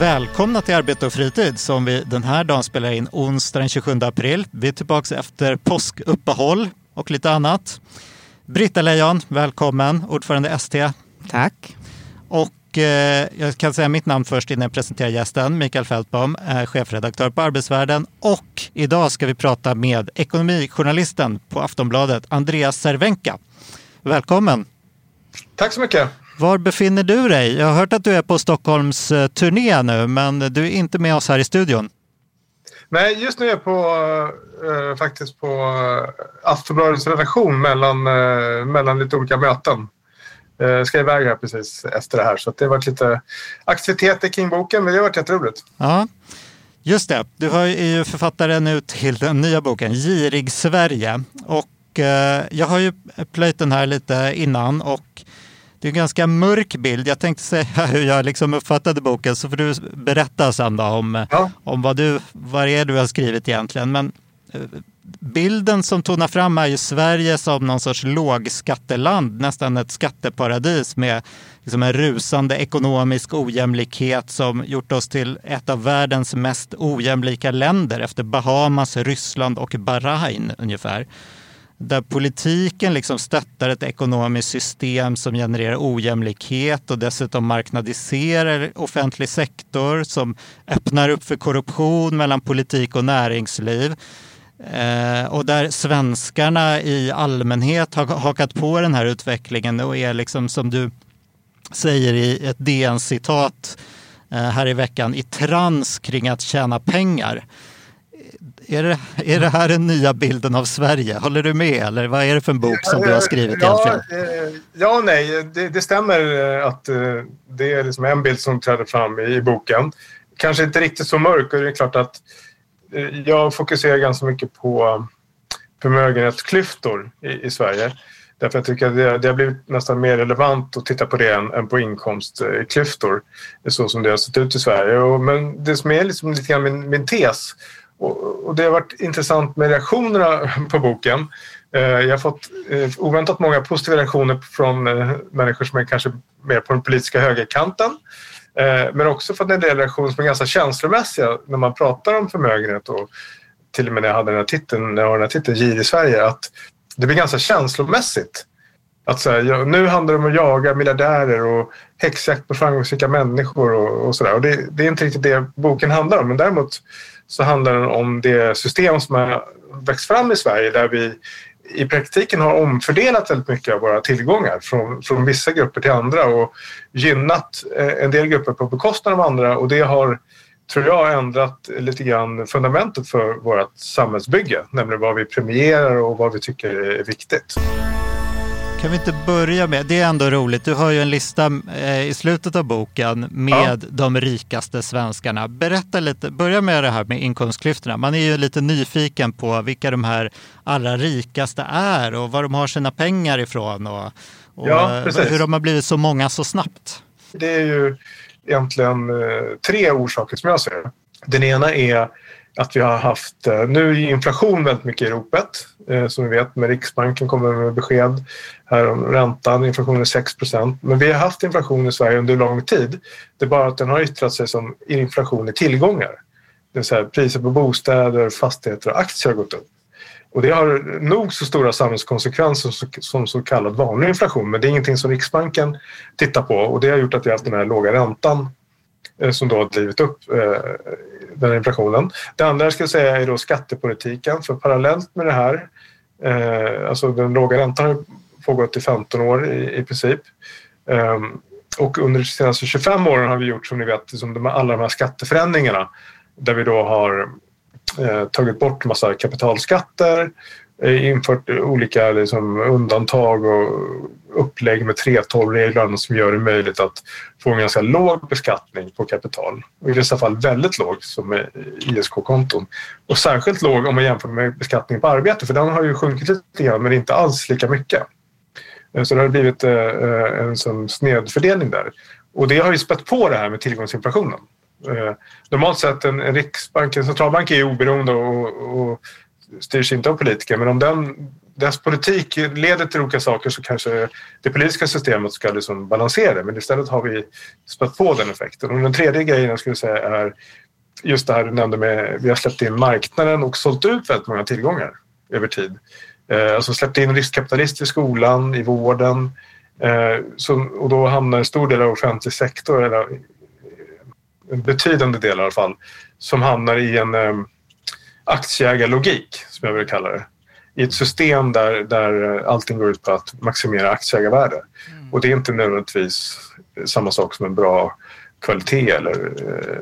Välkomna till Arbete och fritid som vi den här dagen spelar in onsdag den 27 april. Vi är tillbaka efter påskuppehåll och lite annat. Britta Lejon, välkommen, ordförande ST. Tack. Och eh, jag kan säga mitt namn först innan jag presenterar gästen. Mikael Fältbom, är chefredaktör på Arbetsvärlden. Och idag ska vi prata med ekonomijournalisten på Aftonbladet, Andreas Cervenka. Välkommen! Tack så mycket! Var befinner du dig? Jag har hört att du är på Stockholms eh, turné nu, men du är inte med oss här i studion. Nej, just nu är jag på, eh, faktiskt på eh, Aftonbladets redaktion mellan, eh, mellan lite olika möten. Jag ska iväg här precis efter det här så det har varit lite aktiviteter kring boken men det har varit jätteroligt. Ja, just det. Du är ju författare nu till den nya boken Girig Sverige. Och eh, jag har ju plöjt den här lite innan och det är en ganska mörk bild. Jag tänkte säga hur jag liksom uppfattade boken så får du berätta sen då om, ja. om vad, du, vad det är du har skrivit egentligen. Men eh, bilden som tonar fram är ju Sverige som någon sorts lågskatteland, nästan ett skatteparadis med liksom en rusande ekonomisk ojämlikhet som gjort oss till ett av världens mest ojämlika länder efter Bahamas, Ryssland och Bahrain ungefär där politiken liksom stöttar ett ekonomiskt system som genererar ojämlikhet och dessutom marknadiserar offentlig sektor som öppnar upp för korruption mellan politik och näringsliv. Eh, och där svenskarna i allmänhet har hakat på den här utvecklingen och är liksom som du säger i ett DN-citat eh, här i veckan i trans kring att tjäna pengar. Är det, är det här den nya bilden av Sverige? Håller du med eller vad är det för en bok som du har skrivit ja, egentligen? Eh, ja, nej, det, det stämmer eh, att eh, det är liksom en bild som träder fram i boken. Kanske inte riktigt så mörk och det är klart att jag fokuserar ganska mycket på förmögenhetsklyftor i, i Sverige. Därför jag tycker att det, det, har blivit nästan mer relevant att titta på det än, än på inkomstklyftor så som det har sett ut i Sverige. Och, men det som är liksom lite grann min, min tes och, det har varit intressant med reaktionerna på boken. Eh, jag har fått eh, oväntat många positiva reaktioner från eh, människor som är kanske mer på den politiska högerkanten. Eh, men också fått en del reaktioner som är ganska känslomässiga när man pratar om förmögenhet och till och med när jag hade den här titeln, när jag har den här titeln Gir i Sverige, att det blir ganska känslomässigt. Att så här, nu handlar det om att jaga miljardärer och häxjakt på framgångsrika människor och, och sådär. det, det är inte riktigt det boken handlar om, men däremot så handlar den om det system som har växt fram i Sverige där vi i praktiken har omfördelat väldigt mycket av våra tillgångar från, från vissa grupper till andra och gynnat eh, en del grupper på bekostnad av andra och det har, tror jag, ändrat lite grann fundamentet för vårt samhällsbygge, nämligen vad vi premierar och vad vi tycker är viktigt. Kan vi inte börja med, det är ändå roligt, du har ju en lista eh, i slutet av boken med ja. de rikaste svenskarna. Berätta lite, börja med det här med inkomstklyftorna. Man är ju lite nyfiken på vilka de här allra rikaste är och var de har sina pengar ifrån och, och ja, hur de har blivit så många så snabbt. Det är ju egentligen eh, tre orsaker som jag ser Den ena är att vi har haft, eh, nu är inflation väldigt mycket i ropet eh, som vi vet, men Riksbanken kommer med besked här om räntan, inflationen är 6% men vi har haft inflation i Sverige under lång tid. Det är bara att den har yttrat sig som inflation i tillgångar. Det vill säga priser på bostäder, fastigheter och aktier har gått upp. Och det har nog så stora samhällskonsekvenser som så kallad vanlig inflation men det är ingenting som Riksbanken tittar på och det har gjort att vi har haft den här låga räntan eh, som då har drivit upp eh, den här inflationen. Det andra jag skulle säga är då skattepolitiken. För parallellt med det här, eh, alltså den låga räntan har pågått i 15 år i, i princip. Eh, och under de senaste 25 åren har vi gjort som ni vet liksom de, alla de här skatteförändringarna där vi då har eh, tagit bort massa kapitalskatter, Eh, infört olika liksom, undantag och upplägg med 3.12-reglerna som gör det möjligt att få en ganska låg beskattning på kapital. Och I vissa fall väldigt låg som med ISK-konton. Och särskilt låg om man jämför med beskattning på arbete för den har ju sjunkit lite grann men inte alls lika mycket. Eh, så det har blivit eh, en sån snedfördelning där. Och det har ju spett på det här med tillgångsinflationen. Normalt sett en, en riksbank, en centralbank är ju oberoende och, och styrs inte av politiker men om den, dess politik leder till olika saker så kanske det politiska systemet ska liksom balansera det men istället har vi spett på den effekten. Och den tredje grejen jag skulle säga är just det här du nämnde med vi har släppt in marknaden och sålt ut väldigt många tillgångar över tid. Eh, alltså släppt in riskkapitalister i skolan, i vården eh, och då hamnar en stor del av offentlig sektor, eller eh, en betydande del i alla fall, som hamnar i en aktieägarlogik, som jag vill kalla det. I ett system där, där allting går ut på att maximera aktieägarvärde. Mm. Och det är inte nödvändigtvis samma sak som en bra kvalitet eller,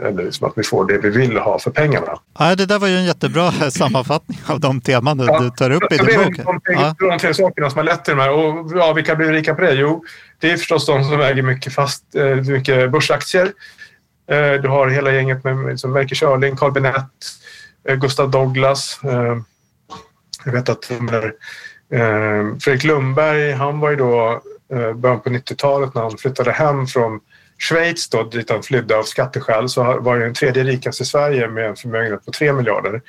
eller liksom att vi får det vi vill ha för pengarna. Ja, det där var ju en jättebra sammanfattning av de teman du, ja, du tar upp i din bok. Det är de tre sakerna som har lett till de här. Och ja, vilka blir rika på det? Jo, det är förstås de som äger mycket, fast, eh, mycket börsaktier Eh, du har hela gänget med liksom Melker Schörling, Carl Benett, eh, Eh, Gustav Douglas. Eh, jag vet att eh, Fredrik Lundberg, han var ju då början på 90-talet när han flyttade hem från Schweiz då, dit han flydde av skatteskäl så var ju den tredje rikaste i Sverige med en förmögenhet på 3 miljarder.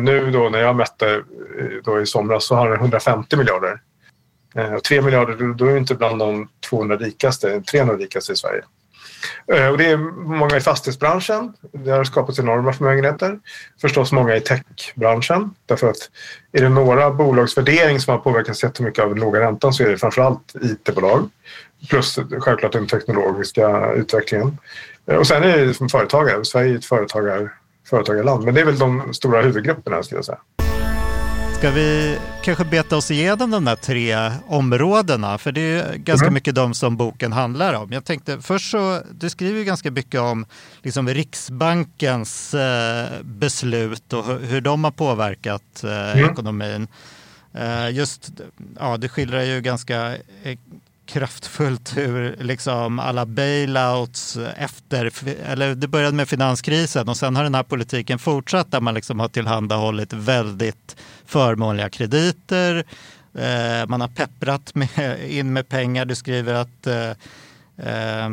Nu då när jag mätte då i somras så har han 150 miljarder. Och 3 miljarder, då är det inte bland de 200 rikaste, 300 rikaste i Sverige. Eh, och det är många i fastighetsbranschen. Det har skapats enorma förmögenheter. Förstås många i techbranschen. Därför att är det några bolagsvärdering som har påverkats jättemycket av den låga räntan så är det framförallt IT-bolag. Plus självklart den teknologiska utvecklingen. Eh, och sen är det som företagare. Sverige är ett företagar, företagarland. Men det är väl de stora huvudgrupperna skulle jag säga. Ska vi kanske beta oss igenom de där tre områdena? För det är ganska mm. mycket de som boken handlar om. Jag tänkte först så, du skriver ju ganska mycket om liksom Riksbankens eh, beslut och hur de har påverkat eh, mm. ekonomin. Eh, just, ja, det skildrar ju ganska eh, kraftfullt hur liksom alla bailouts efter, eller det började med finanskrisen och sen har den här politiken fortsatt där man liksom har tillhandahållit väldigt förmånliga krediter. Eh, man har pepprat med, in med pengar. Du skriver att eh, eh,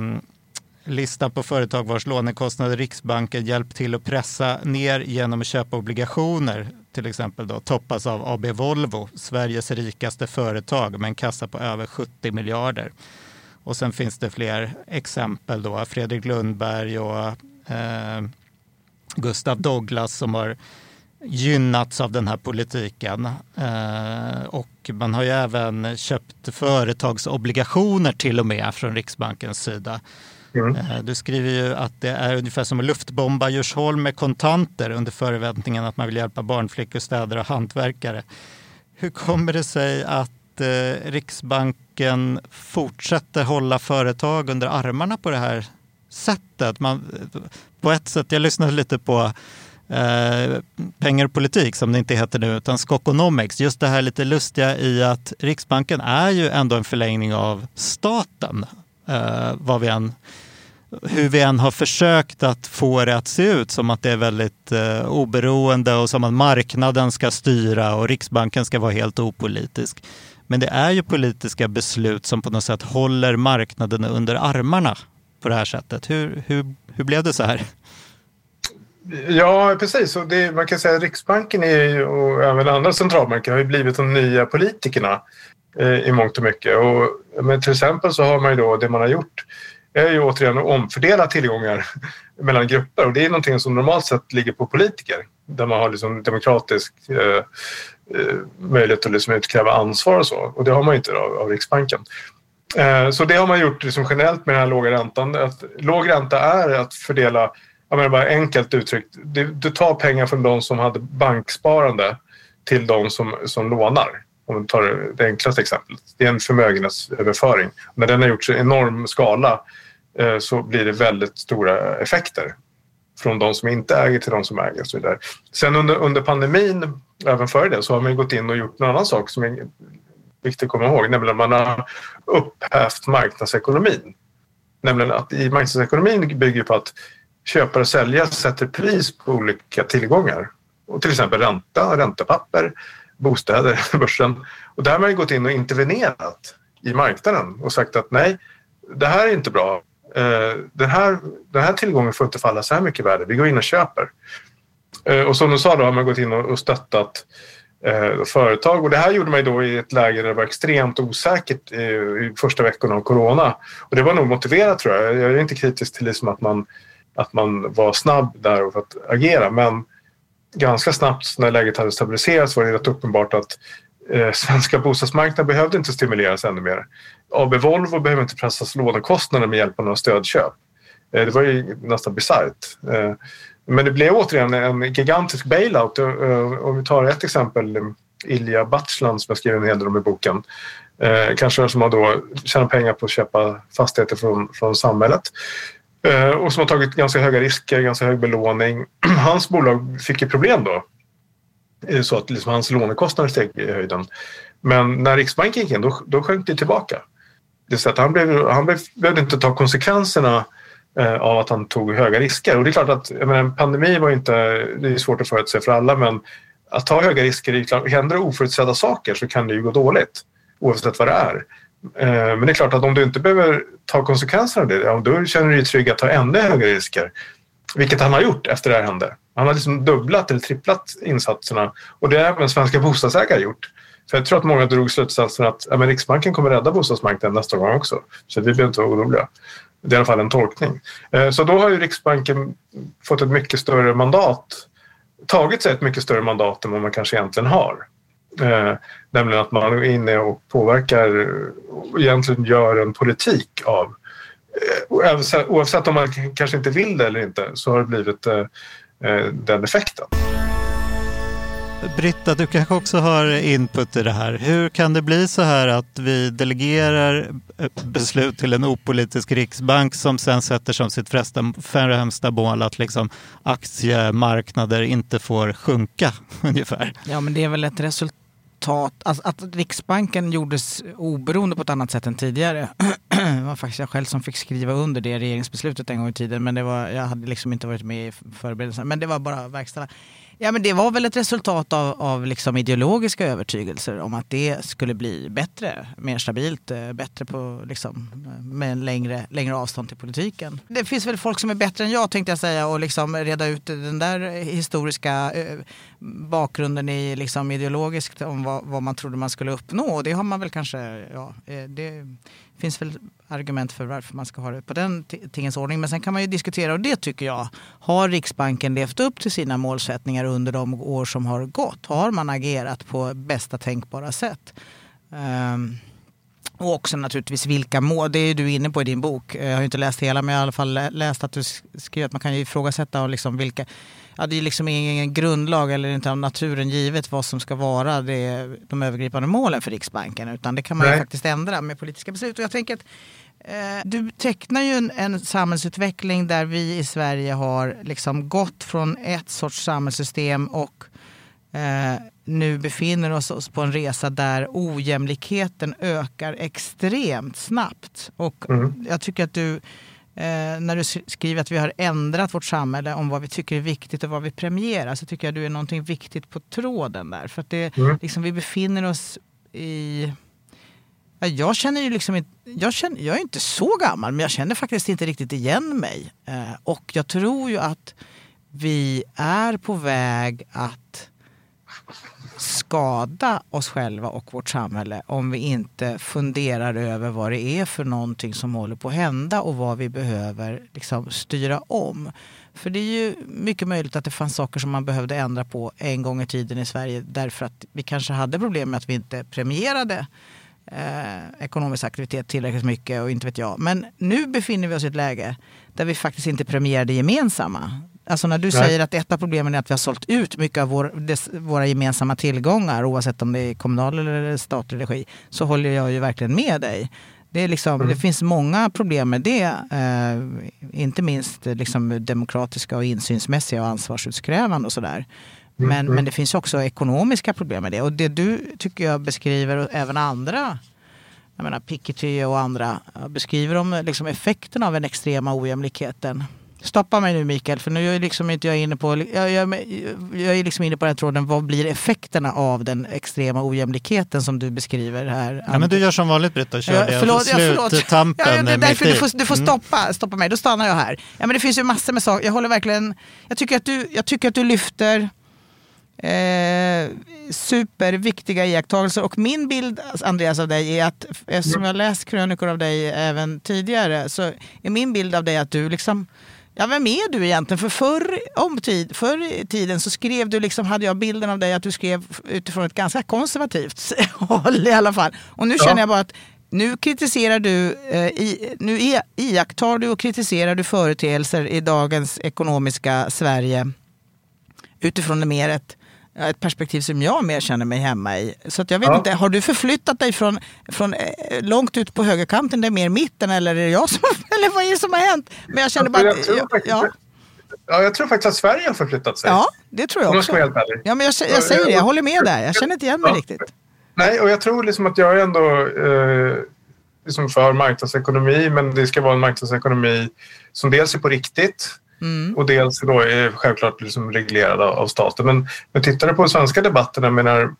listan på företag vars lånekostnader Riksbanken hjälpt till att pressa ner genom att köpa obligationer, till exempel då, toppas av AB Volvo, Sveriges rikaste företag med en kassa på över 70 miljarder. Och sen finns det fler exempel då, Fredrik Lundberg och eh, Gustav Douglas som har gynnats av den här politiken. Eh, och man har ju även köpt företagsobligationer till och med från Riksbankens sida. Mm. Eh, du skriver ju att det är ungefär som att luftbomba Djursholm med kontanter under förväntningen att man vill hjälpa barnflickor, städare och hantverkare. Hur kommer det sig att eh, Riksbanken fortsätter hålla företag under armarna på det här sättet? Man, på ett sätt, jag lyssnade lite på Eh, pengar och politik som det inte heter nu, utan Skokonomics. Just det här lite lustiga i att Riksbanken är ju ändå en förlängning av staten. Eh, vad vi än, hur vi än har försökt att få det att se ut som att det är väldigt eh, oberoende och som att marknaden ska styra och Riksbanken ska vara helt opolitisk. Men det är ju politiska beslut som på något sätt håller marknaden under armarna på det här sättet. Hur, hur, hur blev det så här? Ja, precis. Och det, man kan säga att Riksbanken är, och även andra centralbanker har ju blivit de nya politikerna eh, i mångt och mycket. Och, men till exempel så har man ju då, det man har gjort är ju återigen att omfördela tillgångar mellan grupper och det är någonting som normalt sett ligger på politiker där man har liksom demokratisk eh, eh möjlighet att liksom utkräva ansvar och så och det har man ju inte av, av Riksbanken. Eh, så det har man gjort liksom generellt med den här låga räntan. Att låg ränta är att fördela jag menar bara enkelt uttryckt, du, du, tar pengar från de som hade banksparande till de som, som lånar. Om vi tar det enklaste exemplet. Det är en förmögenhetsöverföring. När den har gjorts i enorm skala eh, så blir det väldigt stora effekter från de som inte äger till de som äger och så vidare. Sen under, under pandemin, även före det, så har man gått in och gjort en annan sak som är viktigt att komma ihåg, nämligen att man har upphävt marknadsekonomin. Nämligen att i marknadsekonomin bygger på att köpare och säljare sätter pris på olika tillgångar. Och till exempel ränta, räntepapper, bostäder, börsen. Och där har man gått in och intervenerat i marknaden och sagt att nej, det här är inte bra. Eh, den här, den här tillgången får inte falla så här mycket värde. Vi går in och köper. Eh, och som du sa då har man gått in och stöttat eh, företag. Och det här gjorde man då i ett läge där det var extremt osäkert i första veckorna av corona. Och det var nog motiverat tror jag. Jag är inte kritisk till liksom att, man, att man var snabb där för att agera. Men ganska snabbt när läget hade stabiliserats var det rätt uppenbart att eh, svenska bostadsmarknaden behövde inte stimuleras ännu mer. AB Volvo behöver inte pressas lånekostnader med hjälp av några stödköp. Eh, det var ju nästan bisarrt. Eh, men det blev återigen en gigantisk bailout. Eh, om vi tar ett exempel, Ilja Batsland som jag skriver en hel del om i boken. Eh, kanske som har då tjänat pengar på att köpa fastigheter från, från samhället. Eh, och som har tagit ganska höga risker, ganska hög belåning. Hans bolag fick ju problem då. Så att liksom hans lånekostnader steg i höjden. Men när Riksbanken gick in då, då sjönk det tillbaka. Det så att han, blev, han blev, behövde inte ta konsekvenserna eh, av att han tog höga risker. Och det är klart att menar, en pandemi var inte, det är svårt att förutse för alla men att ta höga risker, är klart, händer det oförutsedda saker så kan det ju gå dåligt oavsett vad det är. Eh, men det är klart att om du inte behöver ta konsekvenserna av det, ja, då känner du dig trygg att ta ännu högre risker. Vilket han har gjort efter det här hände. Han har liksom dubblat eller tripplat insatserna och det har även svenska bostadsägare gjort. För jag tror att många drog slutsatsen att ja, men Riksbanken kommer rädda bostadsmarknaden nästa gång också. Så vi behöver inte vara oroliga. Det är i alla fall en tolkning. Eh, så då har ju Riksbanken fått ett mycket större mandat tagit sig ett mycket större mandat än vad man kanske egentligen har. Eh, nämligen att man är inne och påverkar och egentligen gör en politik av eh, oavsett om man kanske inte vill det eller inte så har det blivit eh, eh, den effekten. Britta, du kanske också har input i det här. Hur kan det bli så här att vi delegerar eh, beslut till en opolitisk riksbank som sen sätter som sitt främsta mål att liksom aktiemarknader inte får sjunka ungefär? Ja, men det är väl ett resultat Alltså att Riksbanken gjordes oberoende på ett annat sätt än tidigare. det var faktiskt jag själv som fick skriva under det regeringsbeslutet en gång i tiden. Men det var, jag hade liksom inte varit med i förberedelserna. Men det var bara verkställa. Ja, men det var väl ett resultat av, av liksom ideologiska övertygelser om att det skulle bli bättre, mer stabilt, eh, bättre på, liksom, eh, med längre, längre avstånd till politiken. Det finns väl folk som är bättre än jag tänkte jag säga och liksom reda ut den där historiska eh, bakgrunden i liksom ideologiskt om vad, vad man trodde man skulle uppnå. Och det har man väl kanske, ja, det finns väl argument för varför man ska ha det på den tingens ordning. Men sen kan man ju diskutera, och det tycker jag, har Riksbanken levt upp till sina målsättningar under de år som har gått? Har man agerat på bästa tänkbara sätt? Um, och också naturligtvis vilka mål, det är du inne på i din bok. Jag har inte läst hela men jag har i alla fall läst att du skriver att man kan ju ifrågasätta liksom vilka ja, det är liksom ingen grundlag eller inte av naturen givet vad som ska vara det, de övergripande målen för Riksbanken. Utan det kan man ju faktiskt ändra med politiska beslut. Och jag tänker att eh, du tecknar ju en, en, samhällsutveckling där vi i Sverige har liksom gått från ett sorts samhällssystem och eh, nu befinner oss, oss på en resa där ojämlikheten ökar extremt snabbt. Och mm. jag tycker att du Eh, när du skriver att vi har ändrat vårt samhälle om vad vi tycker är viktigt och vad vi premierar så tycker jag du är någonting viktigt på tråden där. För att det, mm. liksom, vi befinner oss i... Ja, jag känner ju liksom inte... Jag, känner, jag är inte så gammal men jag känner faktiskt inte riktigt igen mig. Eh, och jag tror ju att vi är på väg att skada oss själva och vårt samhälle om vi inte funderar över vad det är för någonting som håller på att hända och vad vi behöver liksom styra om. För det är ju mycket möjligt att det fanns saker som man behövde ändra på en gång i tiden i Sverige därför att vi kanske hade problem med att vi inte premierade eh, ekonomisk aktivitet tillräckligt mycket och inte vet jag. Men nu befinner vi oss i ett läge där vi faktiskt inte premierar det gemensamma. Alltså när du Nej. säger att ett av problemen är att vi har sålt ut mycket av vår, des, våra gemensamma tillgångar oavsett om det är kommunal eller statlig regi så håller jag ju verkligen med dig. Det, är liksom, Mm. det finns många problem med det. Eh, inte minst eh, liksom, demokratiska och insynsmässiga och ansvarsutkrävande och sådär. Mm, Men, men det finns också ekonomiska problem med det. Och det du tycker jag beskriver, och även andra, jag menar Piketty och andra, beskriver om liksom, effekten av den extrema ojämlikheten. Stoppa mig nu Mikael, för nu är liksom inte jag inne på, jag, jag, jag är liksom inne på den här tråden, vad blir effekterna av den extrema ojämlikheten som du beskriver här? Ja, men du gör som vanligt Britta kör Ja, det förlåt, ja, förlåt. sluttampen Ja, ja, det därför du får, du får Mm. stoppa, stoppa mig, då stannar jag här. Ja, men det finns ju massor med saker, jag håller verkligen, jag tycker att du, jag tycker att du lyfter eh, superviktiga iakttagelser och min bild Andreas av dig är att, eftersom jag läst krönikor av dig även tidigare, så är min bild av dig att du liksom Ja, vem är du egentligen? För förr, om tid, förr i tiden så skrev du, liksom, hade jag bilden av dig att du skrev utifrån ett ganska konservativt håll i alla fall. Och nu Ja. känner jag bara att nu kritiserar du, eh, i, nu iakttar du och kritiserar du företeelser i dagens ekonomiska Sverige utifrån det mer ett, ett perspektiv som jag mer känner mig hemma i. Så att jag vet Ja. inte, har du förflyttat dig från, från eh, långt ut på högerkanten, det är mer mitten eller är det jag som, eller vad är det som har hänt? Men jag känner bara Jag att, tror ja, ja, Ja, jag tror faktiskt att Sverige har förflyttat sig. ja, det tror jag Om jag också. ska vara helt ärlig. Ja, men jag, jag säger det, jag håller med där. Jag känner inte igen mig Ja. riktigt. Nej, och jag tror liksom att jag är ändå eh, liksom för marknadsekonomi, men det ska vara en marknadsekonomi som dels är på riktigt Mm. och dels då är självklart liksom reglerad av, staten. Men men tittar du på den svenska debatten, jag menar,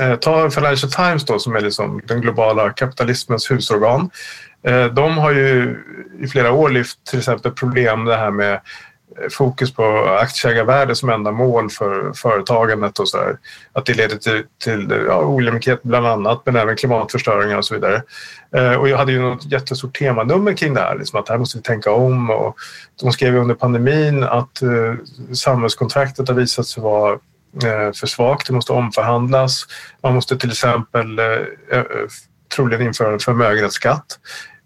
eh, ta Financial Times då som är liksom den globala kapitalismens husorgan. Eh, de har ju i flera år lyft till exempel problem det här med Eh, fokus på aktieägarvärde som enda mål för företagandet och så där. Att det leder till, till ja, ojämlikhet bland annat men även klimatförstöringar och så vidare. Eh, och jag hade ju något jättestort temanummer kring det här, liksom att här måste vi tänka om och de skrev ju under pandemin att eh, samhällskontraktet har visat sig vara eh, för svagt, det måste omförhandlas. Man måste till exempel eh, eh troligen införa en förmögenhetsskatt.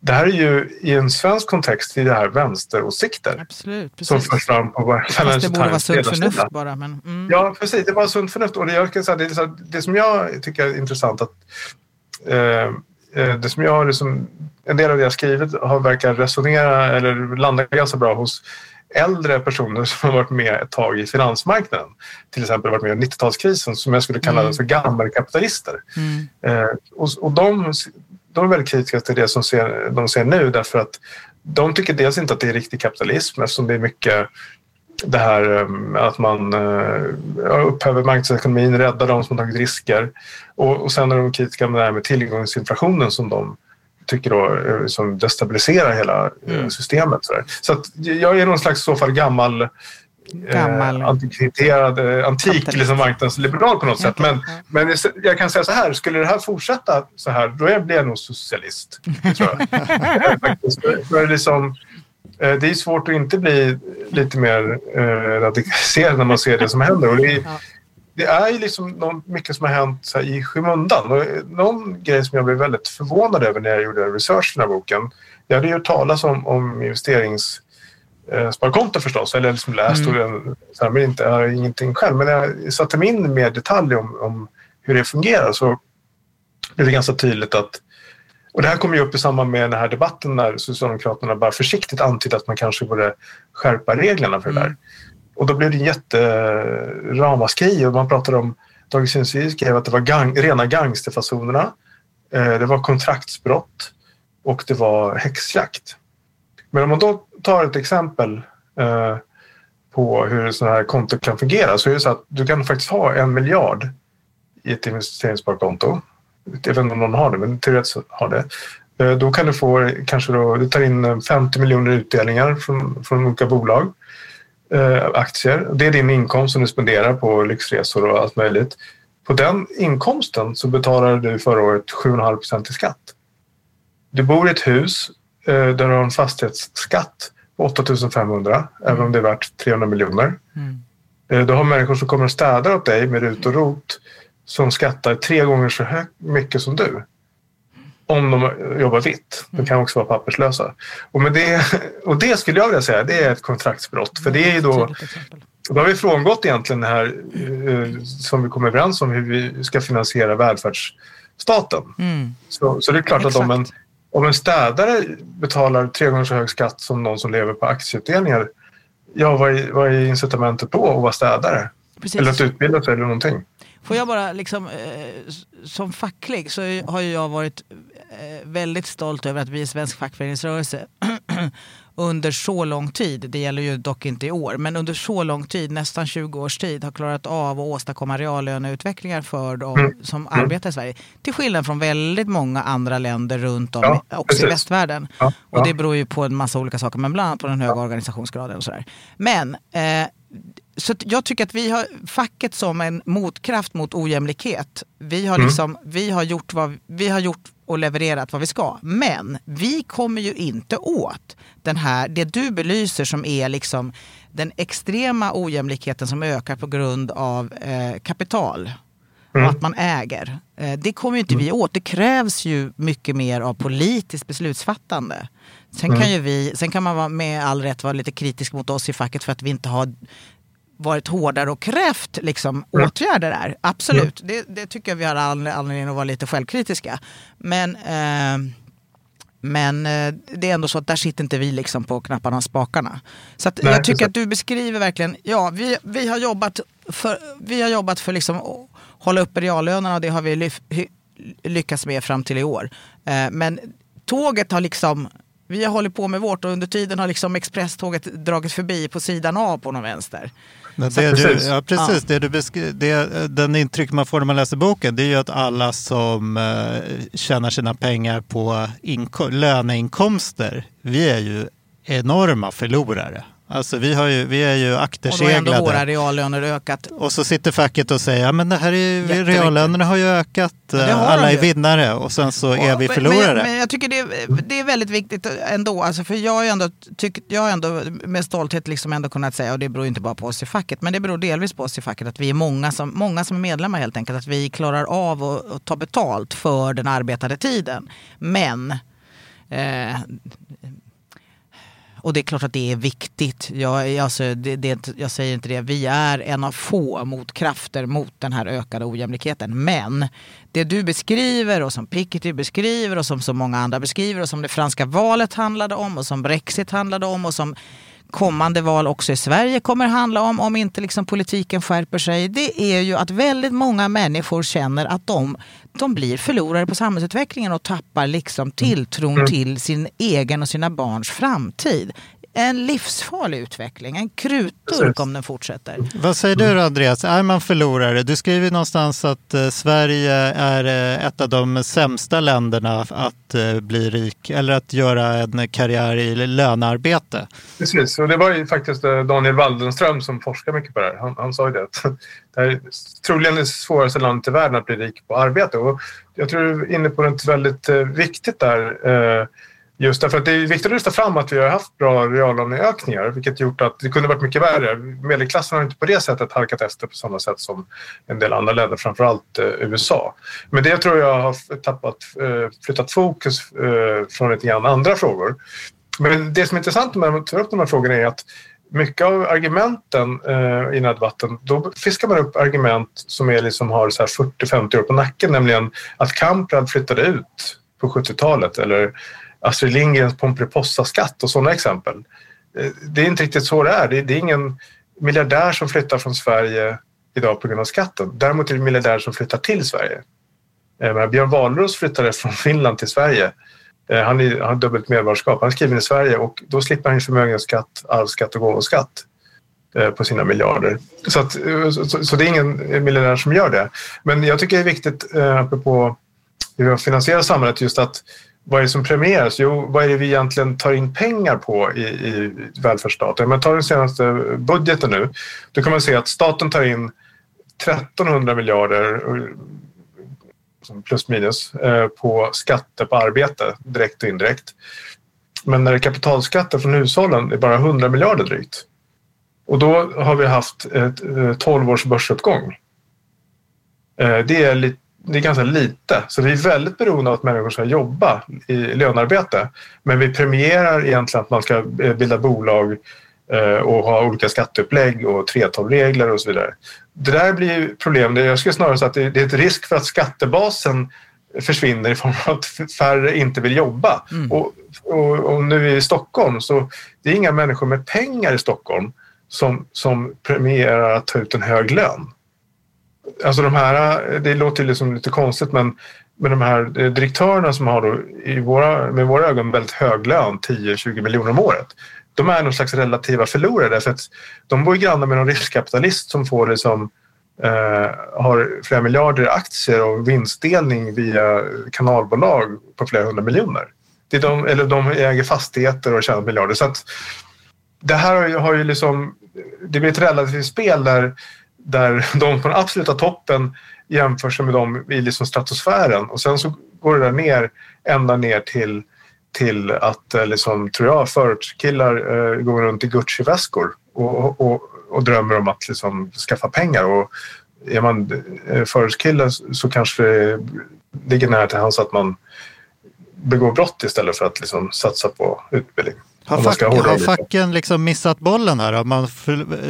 Det här är ju i en svensk kontext i det här vänsteråsikter Absolut, som precis. förs fram på Fast det Financial borde vara Times sunt förnuft bara. Men, mm. Ja, precis. Det var sunt förnuft. Och det, jag kan säga, det, är så, det som jag tycker är intressant att eh, eh, det som jag liksom, en del av det jag skrivit har verkar resonera eller landa ganska bra hos äldre personer som har varit med ett tag i finansmarknaden. Till exempel varit med i 90-talskrisen som jag skulle kalla Mm. för gammelkapitalister. Mm. Eh, och, och de, de är väldigt kritiska till det som ser, de ser nu därför att de tycker dels inte att det är riktig kapitalism eftersom det är mycket det här eh, att man eh, upphäver marknadsekonomin, räddar de som har tagit risker. Och, och sen är de kritiska med det här med tillgångsinflationen som de tycker då, eh, som destabiliserar hela Mm. systemet. Så, så jag är någon slags så fall gammal Gammal. eh, antikviterad, eh, antik liksom marknadsliberal på något sätt. Men, men jag kan säga så här, skulle det här fortsätta så här, då blir jag nog socialist. Tror jag. Eh. För- för liksom, eh, det är svårt att inte bli lite mer eh, radikaliserad när man ser det som händer. Och det, är, det är ju liksom någon, mycket som har hänt här, i skymundan. Och någon grej som jag blev väldigt förvånad över när jag gjorde research för den här boken. Jag hade ju talas om, om investerings sparkonto förstås, eller liksom läst Mm. och så här, men inte, jag har ingenting själv. Men när jag satte mig in mer detalj om, om hur det fungerar så blev det ganska tydligt att och det här kom ju upp i samband med den här debatten när Socialdemokraterna bara försiktigt antydde att man kanske borde skärpa reglerna för det där. Mm. Och då blev det en jätteramaskri och man pratade om Dagens Industri skrev att det var gang, rena gangsterfasonerna. Eh, det var kontraktsbrott och det var häxjakt. Men om man då tar ett exempel eh, på hur sådana här konto kan fungera så är det så att du kan faktiskt ha en miljard i ett investeringssparkonto. Jag vet inte om någon har det, men teoretiskt har det. Eh, Då kan du få kanske då, du tar in eh, 50 miljoner utdelningar från, från olika bolag, eh, aktier. Det är din inkomst som du spenderar på lyxresor och allt möjligt. På den inkomsten så betalade du förra året 7,5 procent i skatt. Du bor i ett hus eh, där du har en fastighetsskatt på 8 500, även om det är värt 300 miljoner. Mm. Eh, Du har människor som kommer och städar åt dig med RUT och ROT som skattar tre gånger så hög, mycket som du. Om de jobbar vitt. De kan också vara papperslösa. Och, med det, och det skulle jag vilja säga, det är ett kontraktsbrott. För det är ju då, då har vi frångått egentligen det här eh, som vi kom överens om hur vi ska finansiera välfärdsstaten. Mm. Så, så det är klart att om en. Om en städare betalar tre gånger så hög skatt som någon som lever på aktieutdelningar, ja vad är, vad är incitamentet då att vara städare? Precis. Eller att utbilda sig eller någonting? Får jag bara liksom, eh, som facklig så har ju jag varit eh, väldigt stolt över att vi i svensk fackföreningsrörelse under så lång tid, det gäller ju dock inte i år, men under så lång tid, nästan 20 års tid, har klarat av att åstadkomma reallöneutvecklingar för de Mm. som Mm. arbetar i Sverige. Till skillnad från väldigt många andra länder runt om, Ja, också i precis. västvärlden. Ja, Och ja. det beror ju på en massa olika saker, men bland annat på den höga organisationsgraden och sådär. Men eh, så jag tycker att vi har facket som en motkraft mot ojämlikhet. Vi har, Mm. liksom, vi har, gjort, vad, vi har gjort och levererat vad vi ska. Men vi kommer ju inte åt den här, det du belyser som är liksom den extrema ojämlikheten som ökar på grund av eh, kapital och Mm. att man äger. Eh, det kommer ju inte vi åt. Det krävs ju mycket mer av politiskt beslutsfattande. Sen, Mm. kan ju vi, sen kan man vara med all rätt vara lite kritisk mot oss i facket för att vi inte har varit hårdare och krävt liksom, Mm. åtgärder där. Absolut, det, det tycker jag vi har all anledning att vara lite självkritiska. Men, eh, men eh, det är ändå så att där sitter inte vi liksom på knapparna och spakarna. Så att Nej, jag tycker att du beskriver verkligen, ja vi, vi har jobbat för, vi har jobbat för liksom att hålla uppe reallönerna och det har vi lyf, hy, lyckats med fram till i år. Eh, men tåget har liksom, vi har hållit på med vårt och under tiden har liksom expresståget dragit förbi på sidan av på någon vänster. Men det du, precis. ja, precis. Det du beskri- det, den intryck man får när man läser boken det är ju att alla som eh, tjänar sina pengar på inko- löneinkomster, vi är ju enorma förlorare. Alltså vi, har ju, vi är ju Och då har ändå akterseglade. våra reallöner ökat. Och så sitter facket och säger, ja men det här är, reallönerna har ju ökat, det eh, har alla är vinnare och sen så är Ja, vi förlorare. Men, men jag tycker det är, det är väldigt viktigt ändå. Alltså för jag har ju ändå, tyck, jag har ändå med stolthet liksom ändå kunnat säga, och det beror inte bara på oss i facket, men det beror delvis på oss i facket, att vi är många som, många som är medlemmar helt enkelt. Att vi klarar av att, att ta betalt för den arbetade tiden. Men eh, och det är klart att det är viktigt. Jag, alltså, det, det, jag säger inte det. Vi är en av få motkrafter mot den här ökade ojämlikheten. Men det du beskriver och som Piketty beskriver och som så många andra beskriver och som det franska valet handlade om och som Brexit handlade om och som kommande val också i Sverige kommer handla om, om inte liksom politiken skärper sig, det är ju att väldigt många människor känner att de, de blir förlorare på samhällsutvecklingen och tappar liksom tilltron till sin egen och sina barns framtid. En livsfarlig utveckling, en krutdurk om den fortsätter. Vad säger du Andreas, är man förlorare? Du skriver någonstans att eh, Sverige är eh, ett av de sämsta länderna att eh, bli rik eller att göra en karriär i lönearbete. Precis, och det var ju faktiskt Daniel Waldenström som forskar mycket på det här. Han, han sa ju det att det här är troligen det svåraste landet i världen att bli rik på arbete. Och jag tror du är inne på något väldigt viktigt där. Just därför att det är viktigt att lyfta fram att vi har haft bra reallöneökningar vilket gjort att det kunde varit mycket värre. Medelklassen har inte på det sättet halkat efter på samma sätt som en del andra länder, framförallt eh, USA. Men det tror jag har tappat, eh, flyttat fokus eh, från lite grann andra frågor. Men det som är intressant när man tar upp de här frågorna är att mycket av argumenten eh, i den här debatten, då fiskar man upp argument som är liksom har 40-50 år på nacken, nämligen att Kamprad flyttade ut på 70-talet eller Astrid Lindgrens Pomperipossa-skatt och sådana exempel. Eh, det är inte riktigt så det är. Det är, det är ingen miljardär som flyttar från Sverige idag på grund av skatten. Däremot är det miljardärer som flyttar till Sverige. Eh, men Björn Wahlroos flyttade från Finland till Sverige. Eh, Han, är, han har dubbelt medborgarskap. Han är skriven i Sverige och då slipper han förmögenhetsskatt, arvsskatt och gåvoskatt eh, på sina miljarder. Så, att, eh, så, så- så det är ingen miljardär som gör det. Men jag tycker det är viktigt, eh, apropå hur vi finansierar samhället, just att vad är det som premieras? Jo, vad är det vi egentligen tar in pengar på i, i välfärdsstaten? Om man tar den senaste budgeten nu, då kan man se att staten tar in 1300 miljarder eh, plus minus eh, på skatter på arbete, direkt och indirekt. Men när det är kapitalskatter från hushållen är bara 100 miljarder drygt. Och då har vi haft ett, eh, 12 års börsuppgång. Det är, lite det är ganska lite, så vi är väldigt beroende av att människor ska jobba i lönearbete. Men vi premierar egentligen att man ska eh, bilda bolag eh, och ha olika skatteupplägg och 3:12-regler och så vidare. Det där blir ju problem. Det- Jag skulle snarare säga att det det är ett risk för att skattebasen försvinner i form av att färre inte vill jobba. Mm. Och, och, och nu i Stockholm så det är inga människor med pengar i Stockholm som, som premierar att ta ut en hög lön. Alltså de här, det låter liksom lite konstigt men, men de här eh, direktörerna som har då i våra, med våra ögon väldigt hög lön, 10-20 miljoner om året. De är någon slags relativa förlorare för att de bor ju grannar med någon riskkapitalist som får liksom eh, har flera miljarder i aktier och vinstdelning via kanalbolag på flera hundra miljoner. Det är de, eller de äger fastigheter och tjänar miljarder. Så att det här har ju, har ju liksom, det blir ett relativt spel där, där de på den absoluta toppen jämför sig med dem i liksom stratosfären och sen så går det där ner ända ner till, till att eh, liksom, tror jag, förortskillar eh, går runt i Gucci-väskor och, och, och drömmer om att liksom, skaffa pengar. Och är man eh, förortskille så kanske det ligger nära till hands att man begår brott istället för att liksom, satsa på utbildning. Har, fack, har facken liksom missat bollen här? Har man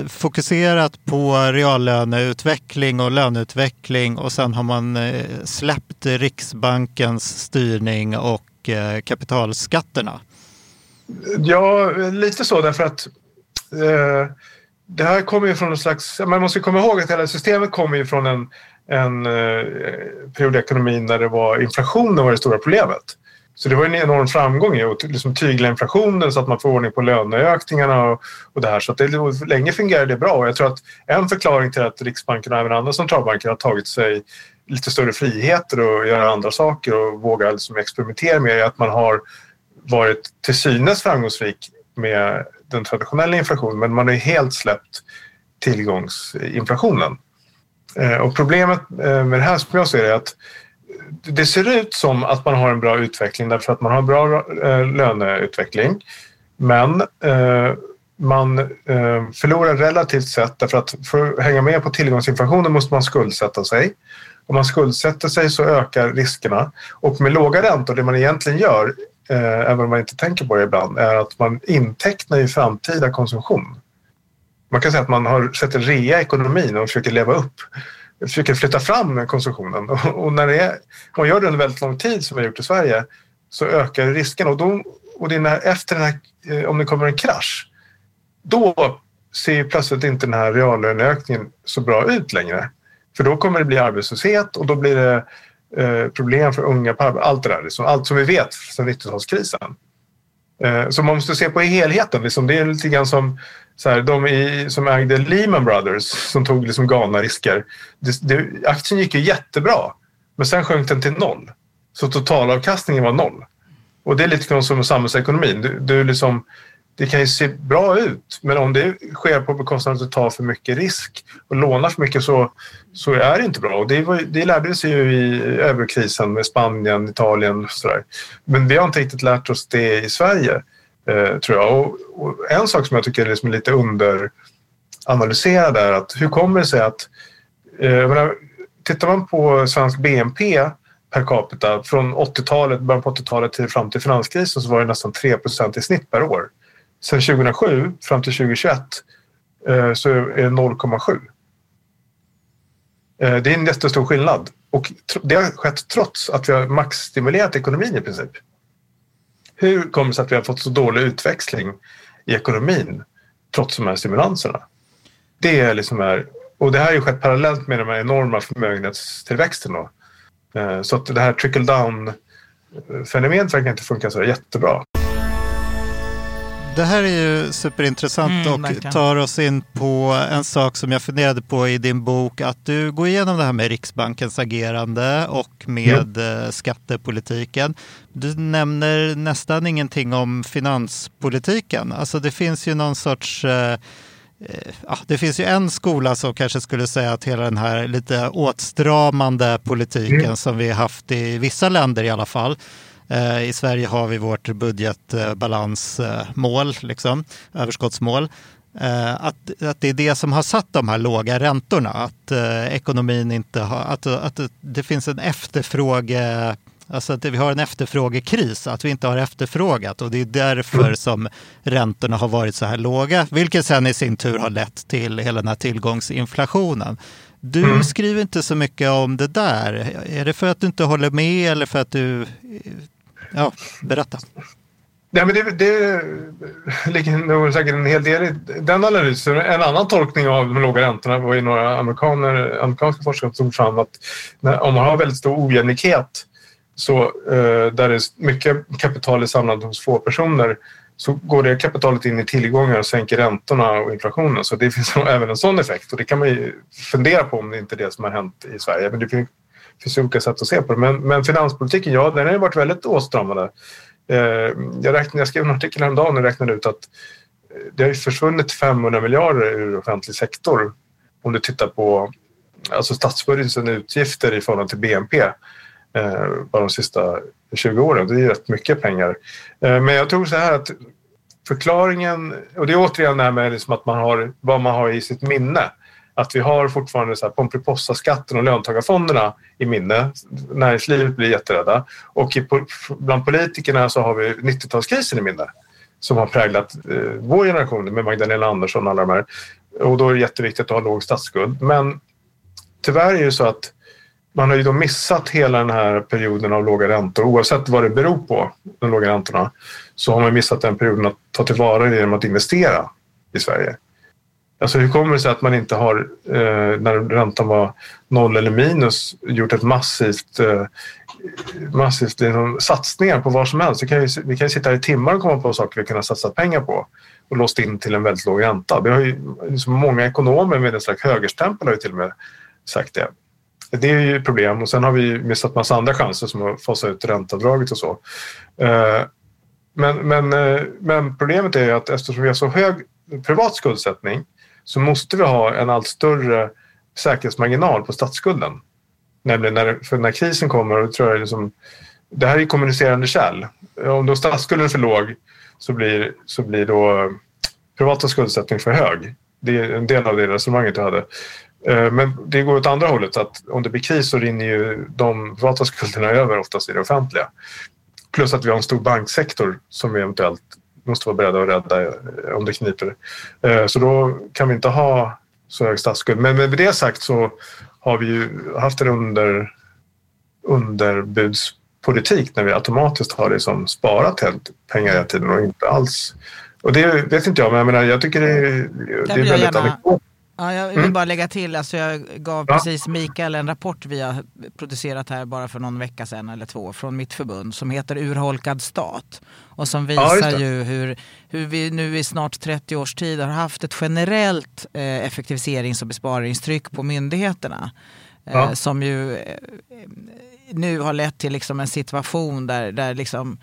fokuserat på reallöneutveckling och löneutveckling och sen har man eh, släppt Riksbankens styrning och eh, kapitalskatterna? Ja, lite så därför att eh, det här kommer ju från en slags... Man måste komma ihåg att hela systemet kommer ju från en, en eh, period i ekonomin när det var inflationen var det stora problemet. Så det var en enorm framgång i att liksom tygla inflationen så att man får ordning på löneökningarna och, och det här. Så att det, länge fungerade det bra och jag tror att en förklaring till att Riksbanken och även andra centralbanker har tagit sig lite större friheter och göra andra saker och våga liksom experimentera mer är att man har varit till synes framgångsrik med den traditionella inflationen men man har ju helt släppt tillgångsinflationen. Eh, och problemet eh, med det här som jag ser det är att det ser ut som att man har en bra utveckling därför att man har bra eh, löneutveckling. Men eh, man eh, förlorar relativt sett därför att för att hänga med på tillgångsinflationen måste man skuldsätta sig. Om man skuldsätter sig så ökar riskerna och med låga räntor, det man egentligen gör, även om man inte tänker på det ibland, är att man intecknar i framtida konsumtion. Man kan säga att man har sett rea i ekonomin och försöker leva upp försöker flytta fram konsumtionen. Och när det är, om man gör det under väldigt lång tid som vi har gjort i Sverige så ökar risken. Och, då, och det när, efter den här, eh, om det kommer en krasch, då ser ju plötsligt inte den här reallöneökningen så bra ut längre. För då kommer det bli arbetslöshet och då blir det eh, problem för unga på. Allt det där, liksom, allt som vi vet sedan 90-talskrisen. Eh, så man måste se på helheten. Liksom. Det är lite grann som så här, de i, som ägde Lehman Brothers som tog liksom galna risker. Det, det, aktien gick ju jättebra men sen sjönk den till noll. Så totalavkastningen var noll. Och det är lite grann som samhällsekonomin. Du, du liksom, det kan ju se bra ut men om det sker på bekostnad av att du tar för mycket risk och lånar för mycket så, så är det inte bra. Och det, var, det lärde sig ju i överkrisen med Spanien, Italien och sådär. Men vi har inte riktigt lärt oss det i Sverige. Eh, tror jag. Och, och en sak som jag tycker är liksom lite underanalyserad är att hur kommer det sig att eh, jag menar, tittar man på svensk BNP per capita från 80-talet, början på 80-talet till fram till finanskrisen så var det nästan 3% i snitt per år. Sen 2007 fram till 2021 eh, så är det 0,7. Eh, det är en jättestor skillnad och det har skett trots att vi har maxstimulerat ekonomin i princip. Hur kommer det sig att vi har fått så dålig utväxling i ekonomin trots de här stimulanserna? Det är liksom är, och det här har ju skett parallellt med de här enorma förmögenhetstillväxten. Då. Eh, så att det här trickle down eh, fenomenet verkar inte funka så jättebra. Det här är ju superintressant Mm, och verkligen. tar oss in på en sak som jag funderade på i din bok. Att du går igenom det här med Riksbankens agerande och med eh, skattepolitiken. Du nämner nästan ingenting om finanspolitiken. Alltså det finns ju någon sorts eh, eh, Ja, det finns ju en skola som kanske skulle säga att hela den här lite åtstramande politiken som vi haft i vissa länder i alla fall. Eh, I Sverige har vi vårt budgetbalansmål, liksom, överskottsmål. Eh, Att, att det är det som har satt de här låga räntorna. Att eh, ekonomin inte har, att, att det- det finns en efterfråge Alltså att vi har en efterfrågekris, att vi inte har efterfrågat och det är därför som räntorna har varit så här låga, vilket sen i sin tur har lett till hela den här tillgångsinflationen. Du Mm. skriver inte så mycket om det där. Är det för att du inte håller med eller för att du... Ja, berätta. Ja, men det, det ligger nog säkert en hel del i den analysen. En annan tolkning av de låga räntorna var ju några amerikaner, amerikanska forskare som tog fram att när, om man har väldigt stor ojämlikhet så, eh, där det är mycket kapital är samlat hos få personer så går det kapitalet in i tillgångar och sänker räntorna och inflationen. Så det finns även en sån effekt och det kan man ju fundera på om det inte är det som har hänt i Sverige. Men det finns, finns olika sätt att se på det. Men, men finanspolitiken, ja, den har ju varit väldigt åtstramande. Eh, jag, räknade, jag skrev en artikel häromdagen och räknade ut att eh, det har ju försvunnit 500 miljarder ur offentlig sektor om du tittar på alltså statsbudgetens utgifter i förhållande till BNP eh, bara de sista 20 åren. Det är ju rätt mycket pengar. Eh, men jag tror så här att förklaringen, och det är återigen det här med liksom att man har, vad man har i sitt minne. Att vi har fortfarande så här Pomperipossa-skatten och löntagarfonderna i minne. Näringslivet blir jätterädda. Och i, bland politikerna så har vi 90-talskrisen i minne som har präglat eh, vår generation med Magdalena Andersson och alla de här. Och då är det jätteviktigt att ha låg statsskuld. Men tyvärr är det så att man har ju då missat hela den här perioden av låga räntor. Oavsett vad det beror på, de låga räntorna, så har man missat den perioden att ta tillvara det genom att investera i Sverige. Alltså hur kommer det sig att man inte har, eh, när räntan var noll eller minus, gjort ett massivt, eh, massivt liksom, satsningar på vad som helst? Vi kan, ju, vi kan ju sitta här i timmar och komma på saker vi kan ha satsat pengar på och låst in till en väldigt låg ränta. Det har ju liksom, många ekonomer med en slags högerstämpel har ju till och med sagt det. Det är ju ett problem och sen har vi missat massa andra chanser som att fasa ut ränteavdraget och så. Eh, Men, men, eh, men problemet är ju att eftersom vi har så hög privat skuldsättning så måste vi ha en allt större säkerhetsmarginal på statsskulden. Nämligen när, för när krisen kommer, och tror jag liksom, det här är kommunicerande kärl. Om då statsskulden är för låg så blir, så blir då eh, privata skuldsättning för hög. Det är en del av det resonemanget jag hade. Eh, men det går åt andra hållet, att om det blir kris så rinner ju de privata skulderna över oftast i det offentliga. Plus att vi har en stor banksektor som vi eventuellt måste vara beredda att rädda eh, om det kniper. Eh, Så då kan vi inte ha så hög statsskuld. Men med det sagt så har vi ju haft en under, underbudspolitik när vi automatiskt har liksom sparat helt pengar hela tiden och inte alls... Och det vet inte jag, men jag, menar, jag tycker det är, det är väldigt anekdotiskt. Ja, jag vill Mm. bara lägga till, alltså jag gav Ja. precis Mikael en rapport vi har producerat här bara för någon vecka sedan eller två från mitt förbund som heter Urholkad stat. Och som Ja, visar det. ju hur, hur vi nu i snart 30 års tid har haft ett generellt eh, effektiviserings och besparingstryck på myndigheterna. Eh, Ja. Som ju eh, nu har lett till liksom en situation där, där liksom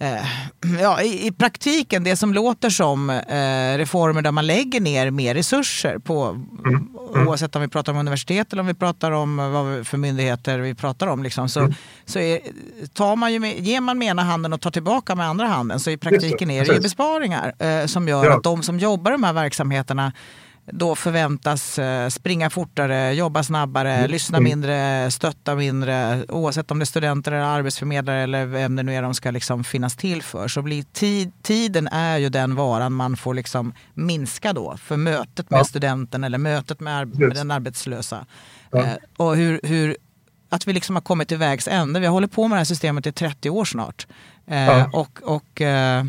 ja, i, I praktiken, det som låter som eh, reformer där man lägger ner mer resurser på oavsett om vi pratar om universitet eller om vi pratar om eh, vad för myndigheter vi pratar om. Liksom, så, så är, tar man ju med, ger man med ena handen och tar tillbaka med andra handen så i praktiken är det ju besparingar eh, som gör Ja. att de som jobbar i de här verksamheterna då förväntas eh, springa fortare, jobba snabbare, lyssna mindre, stötta mindre. Oavsett om det är studenter eller arbetsförmedlare eller vem det nu är de ska liksom finnas till för. Så blir tid, tiden är ju den varan man får liksom minska då för mötet med Ja. studenten eller mötet med, Precis. med den arbetslösa. Ja. Eh, och hur, hur, att vi liksom har kommit till vägs ände. Vi har hållit på med det här systemet i 30 år snart. Eh, Ja. Och, och eh,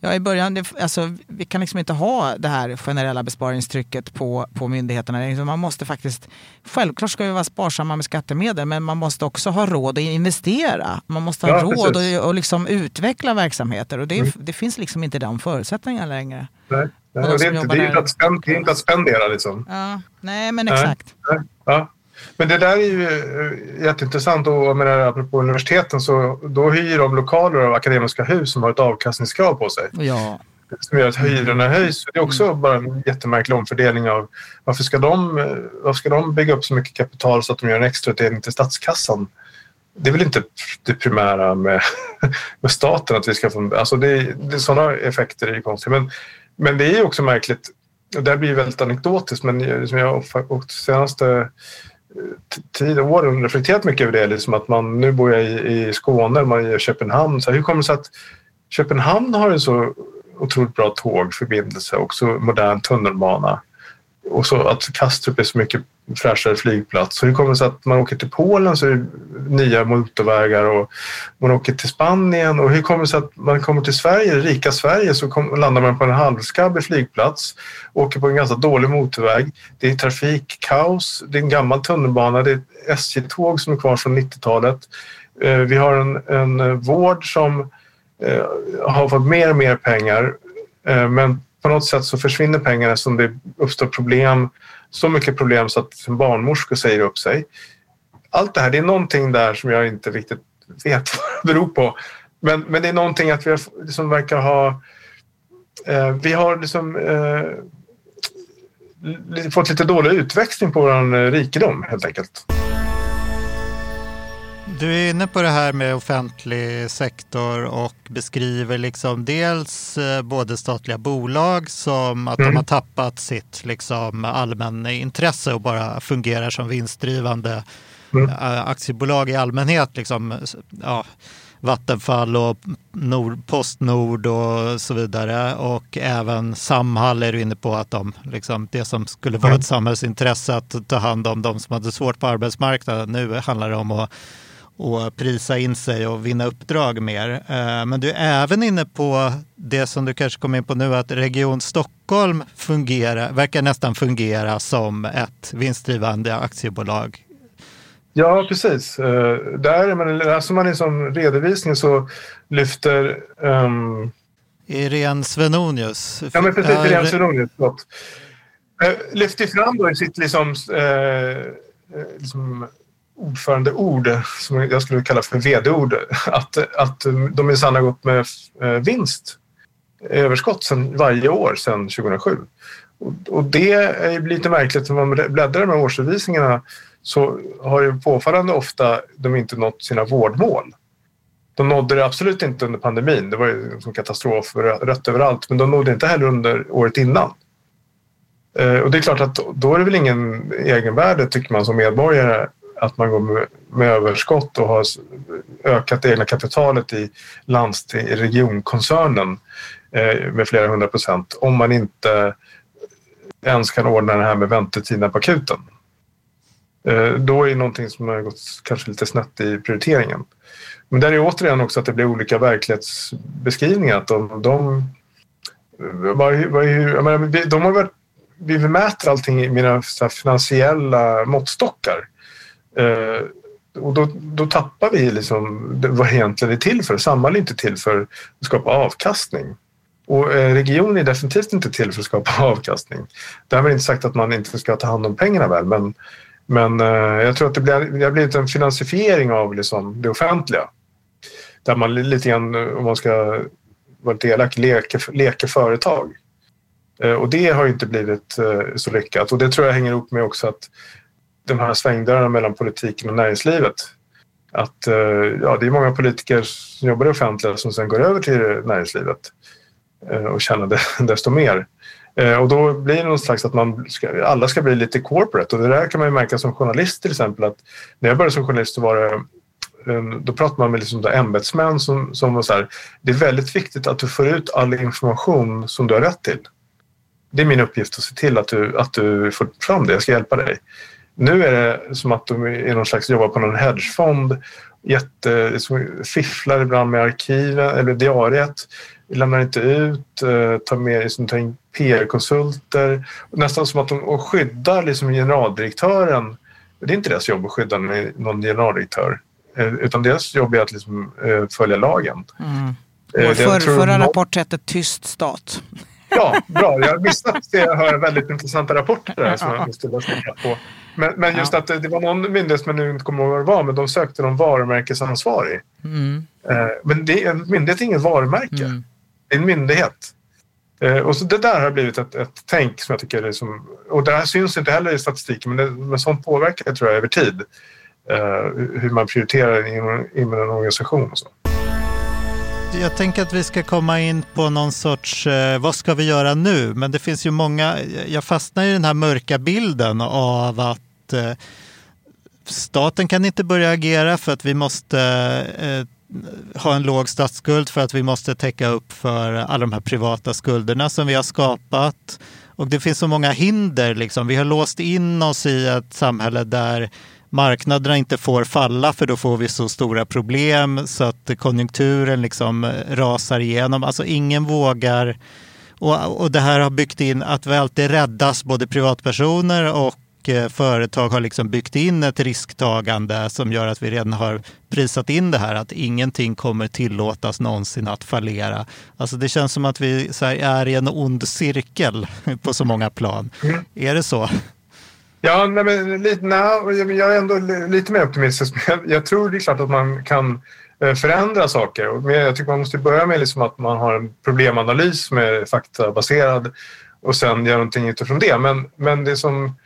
Ja, i början, det, alltså, vi kan liksom inte ha det här generella besparingstrycket på, på myndigheterna. Liksom, Man måste faktiskt, självklart ska vi vara sparsamma med skattemedel, men man måste också ha råd att investera. Man måste ha Ja, råd precis. att och liksom utveckla verksamheter och det, det finns liksom inte de förutsättningarna längre. Nej, nej, Och de och det, är inte, det är inte att spend- det är inte att spendera liksom. Ja, nej, men exakt. Nej, Ja. Men det där är ju eh, jätteintressant och jag menar, apropå universiteten så då hyr de lokaler av akademiska hus som har ett avkastningskrav på sig Ja, som gör att hyrorna höjs. Det är också bara en jättemärklig omfördelning av varför ska, de, eh, varför ska de bygga upp så mycket kapital så att de gör en extrautdelning till statskassan? Det är väl inte det primära med, med staten att vi ska få... Alltså det, det, sådana effekter är ju konstiga. Men, men det är ju också märkligt, och det här blir väldigt anekdotiskt, men som jag åkt senaste tid och åren reflekterat mycket över det. Liksom att man, nu bor jag i, i Skåne, man är i Köpenhamn. Så hur kommer det sig att Köpenhamn har en så otroligt bra tågförbindelse och så modern tunnelbana? Och så att Kastrup är så mycket fräschare flygplats. Så hur kommer det sig att man åker till Polen så är det nya motorvägar och man åker till Spanien och hur kommer det sig att man kommer till Sverige, det rika Sverige, så kom, landar man på en halvskabbig flygplats, åker på en ganska dålig motorväg. Det är trafikkaos, det är en gammal tunnelbana, det är ett SJ-tåg som är kvar från 90-talet. Eh, vi har en, en eh, vård som eh, har fått mer och mer pengar men på något sätt så försvinner pengarna som det uppstår problem, så mycket problem så att en barnmorska säger upp sig. Allt det här, det är någonting där som jag inte riktigt vet vad det beror på. Men, men det är någonting att vi har, liksom verkar ha... Eh, vi har liksom eh, fått lite dålig utväxling på vår eh, rikedom helt enkelt. Du är inne på det här med offentlig sektor och beskriver liksom dels eh, både statliga bolag som att mm. de har tappat sitt liksom allmänintresse och bara fungerar som vinstdrivande mm. Eh, aktiebolag i allmänhet. Liksom, ja, Vattenfall och Nord, Postnord och så vidare. Och även Samhall är du inne på att de, liksom, det som skulle vara ett mm. samhällsintresse att ta hand om de som hade svårt på arbetsmarknaden. Nu handlar det om att och prisa in sig och vinna uppdrag mer. Eh, men du är även inne på det som du kanske kom in på nu, att Region Stockholm fungerar, verkar nästan fungera som ett vinstdrivande aktiebolag. Ja, precis. Eh, där, men läser man liksom redovisningen så lyfter um... Irene Svenonius. Ja, men precis. Irene Svenonius. Eh, lyfter fram då i sitt liksom, eh, liksom ordförandeord som jag skulle kalla för vd-ord att, att de minsann har gått med eh, vinst, eh, överskott sen, varje år sedan 2007. Och, och det är lite märkligt, när man bläddrar med årsredovisningarna så har ju påfallande ofta de inte nått sina vårdmål. De nådde det absolut inte under pandemin, det var ju en katastrof rött överallt, men de nådde inte heller under året innan. Eh, och det är klart att då är det väl ingen egenvärde, tycker man som medborgare, att man går med, med överskott och har ökat det egna kapitalet i landsting, i regionkoncernen eh, med flera hundra procent om man inte ens kan ordna det här med väntetiderna på akuten. Eh, då är det någonting som har gått kanske lite snett i prioriteringen. Men där är återigen också att det blir olika verklighetsbeskrivningar. Att de, de, vad, menar, de har varit, vi mäter allting i mina finansiella måttstockar. Eh, och då, då tappar vi liksom vad egentligen är till för. Samhall är inte till för att skapa avkastning. Och eh, regionen är definitivt inte till för att skapa avkastning. Därmed inte sagt att man inte ska ta hand om pengarna väl, men, men eh, jag tror att det, blir, det har blivit en finansifiering av liksom det offentliga. Där man lite grann, om man ska vara lite elak, leker, leker företag. Och det har inte blivit så lyckat och det tror jag hänger ihop med också att de här svängdörrarna mellan politiken och näringslivet. Att eh, ja, det är många politiker som jobbar i offentliga som sen går över till näringslivet eh, och tjänar desto mer. Eh, och då blir det någon slags att man ska, alla ska bli lite corporate och det där kan man ju märka som journalist till exempel att när jag började som journalist så var det då pratar man med liksom ämbetsmän som, som var så här, det är väldigt viktigt att du får ut all information som du har rätt till. Det är min uppgift att se till att du, att du får fram det, jag ska hjälpa dig. Nu är det som att de är någon slags jobbar på någon hedgefond. Jätte, fifflar ibland med arkiven eller diariet. Lämnar inte ut, eh, tar med liksom, tar in PR-konsulter. Nästan som att de skyddar liksom generaldirektören. Det är inte deras jobb att skydda någon generaldirektör. Eh, utan deras jobb är att liksom, eh, följa lagen. Mm. Vår för, förra rapport hette Tyst stat. Ja, bra. Jag missade att jag hör väldigt intressanta rapporter där som jag måste läsa på. Men, men just ja. att det, var någon myndighet som jag nu inte kommer ihåg vad det var, men de sökte någon varumärkesansvarig. Mm. Eh, men det, en myndighet är inget varumärke. Mm. Det är en myndighet. Eh, och så det där har blivit ett, ett tänk som jag tycker är som, och det här syns inte heller i statistiken, men, det, men sånt påverkar tror jag över tid. Eh, hur man prioriterar inom, inom en organisation och så. Jag tänker att vi ska komma in på någon sorts, eh, vad ska vi göra nu? Men det finns ju många, jag fastnar i den här mörka bilden av att eh, staten kan inte börja agera för att vi måste eh, ha en låg statsskuld för att vi måste täcka upp för alla de här privata skulderna som vi har skapat. Och det finns så många hinder. Liksom. Vi har låst in oss i ett samhälle där marknaderna inte får falla för då får vi så stora problem så att konjunkturen liksom rasar igenom. Alltså ingen vågar. Och, och det här har byggt in att vi alltid räddas, både privatpersoner och eh, företag har liksom byggt in ett risktagande som gör att vi redan har prisat in det här att ingenting kommer tillåtas någonsin att fallera. Alltså det känns som att vi är i en ond cirkel på så många plan. Mm. Är det så? Ja, nej, men, lite, nej, jag är ändå lite mer optimistisk. Jag, jag tror det är klart att man kan eh, förändra saker. Men jag tycker man måste börja med liksom att man har en problemanalys som är faktabaserad och sen göra någonting utifrån det. Men, men det som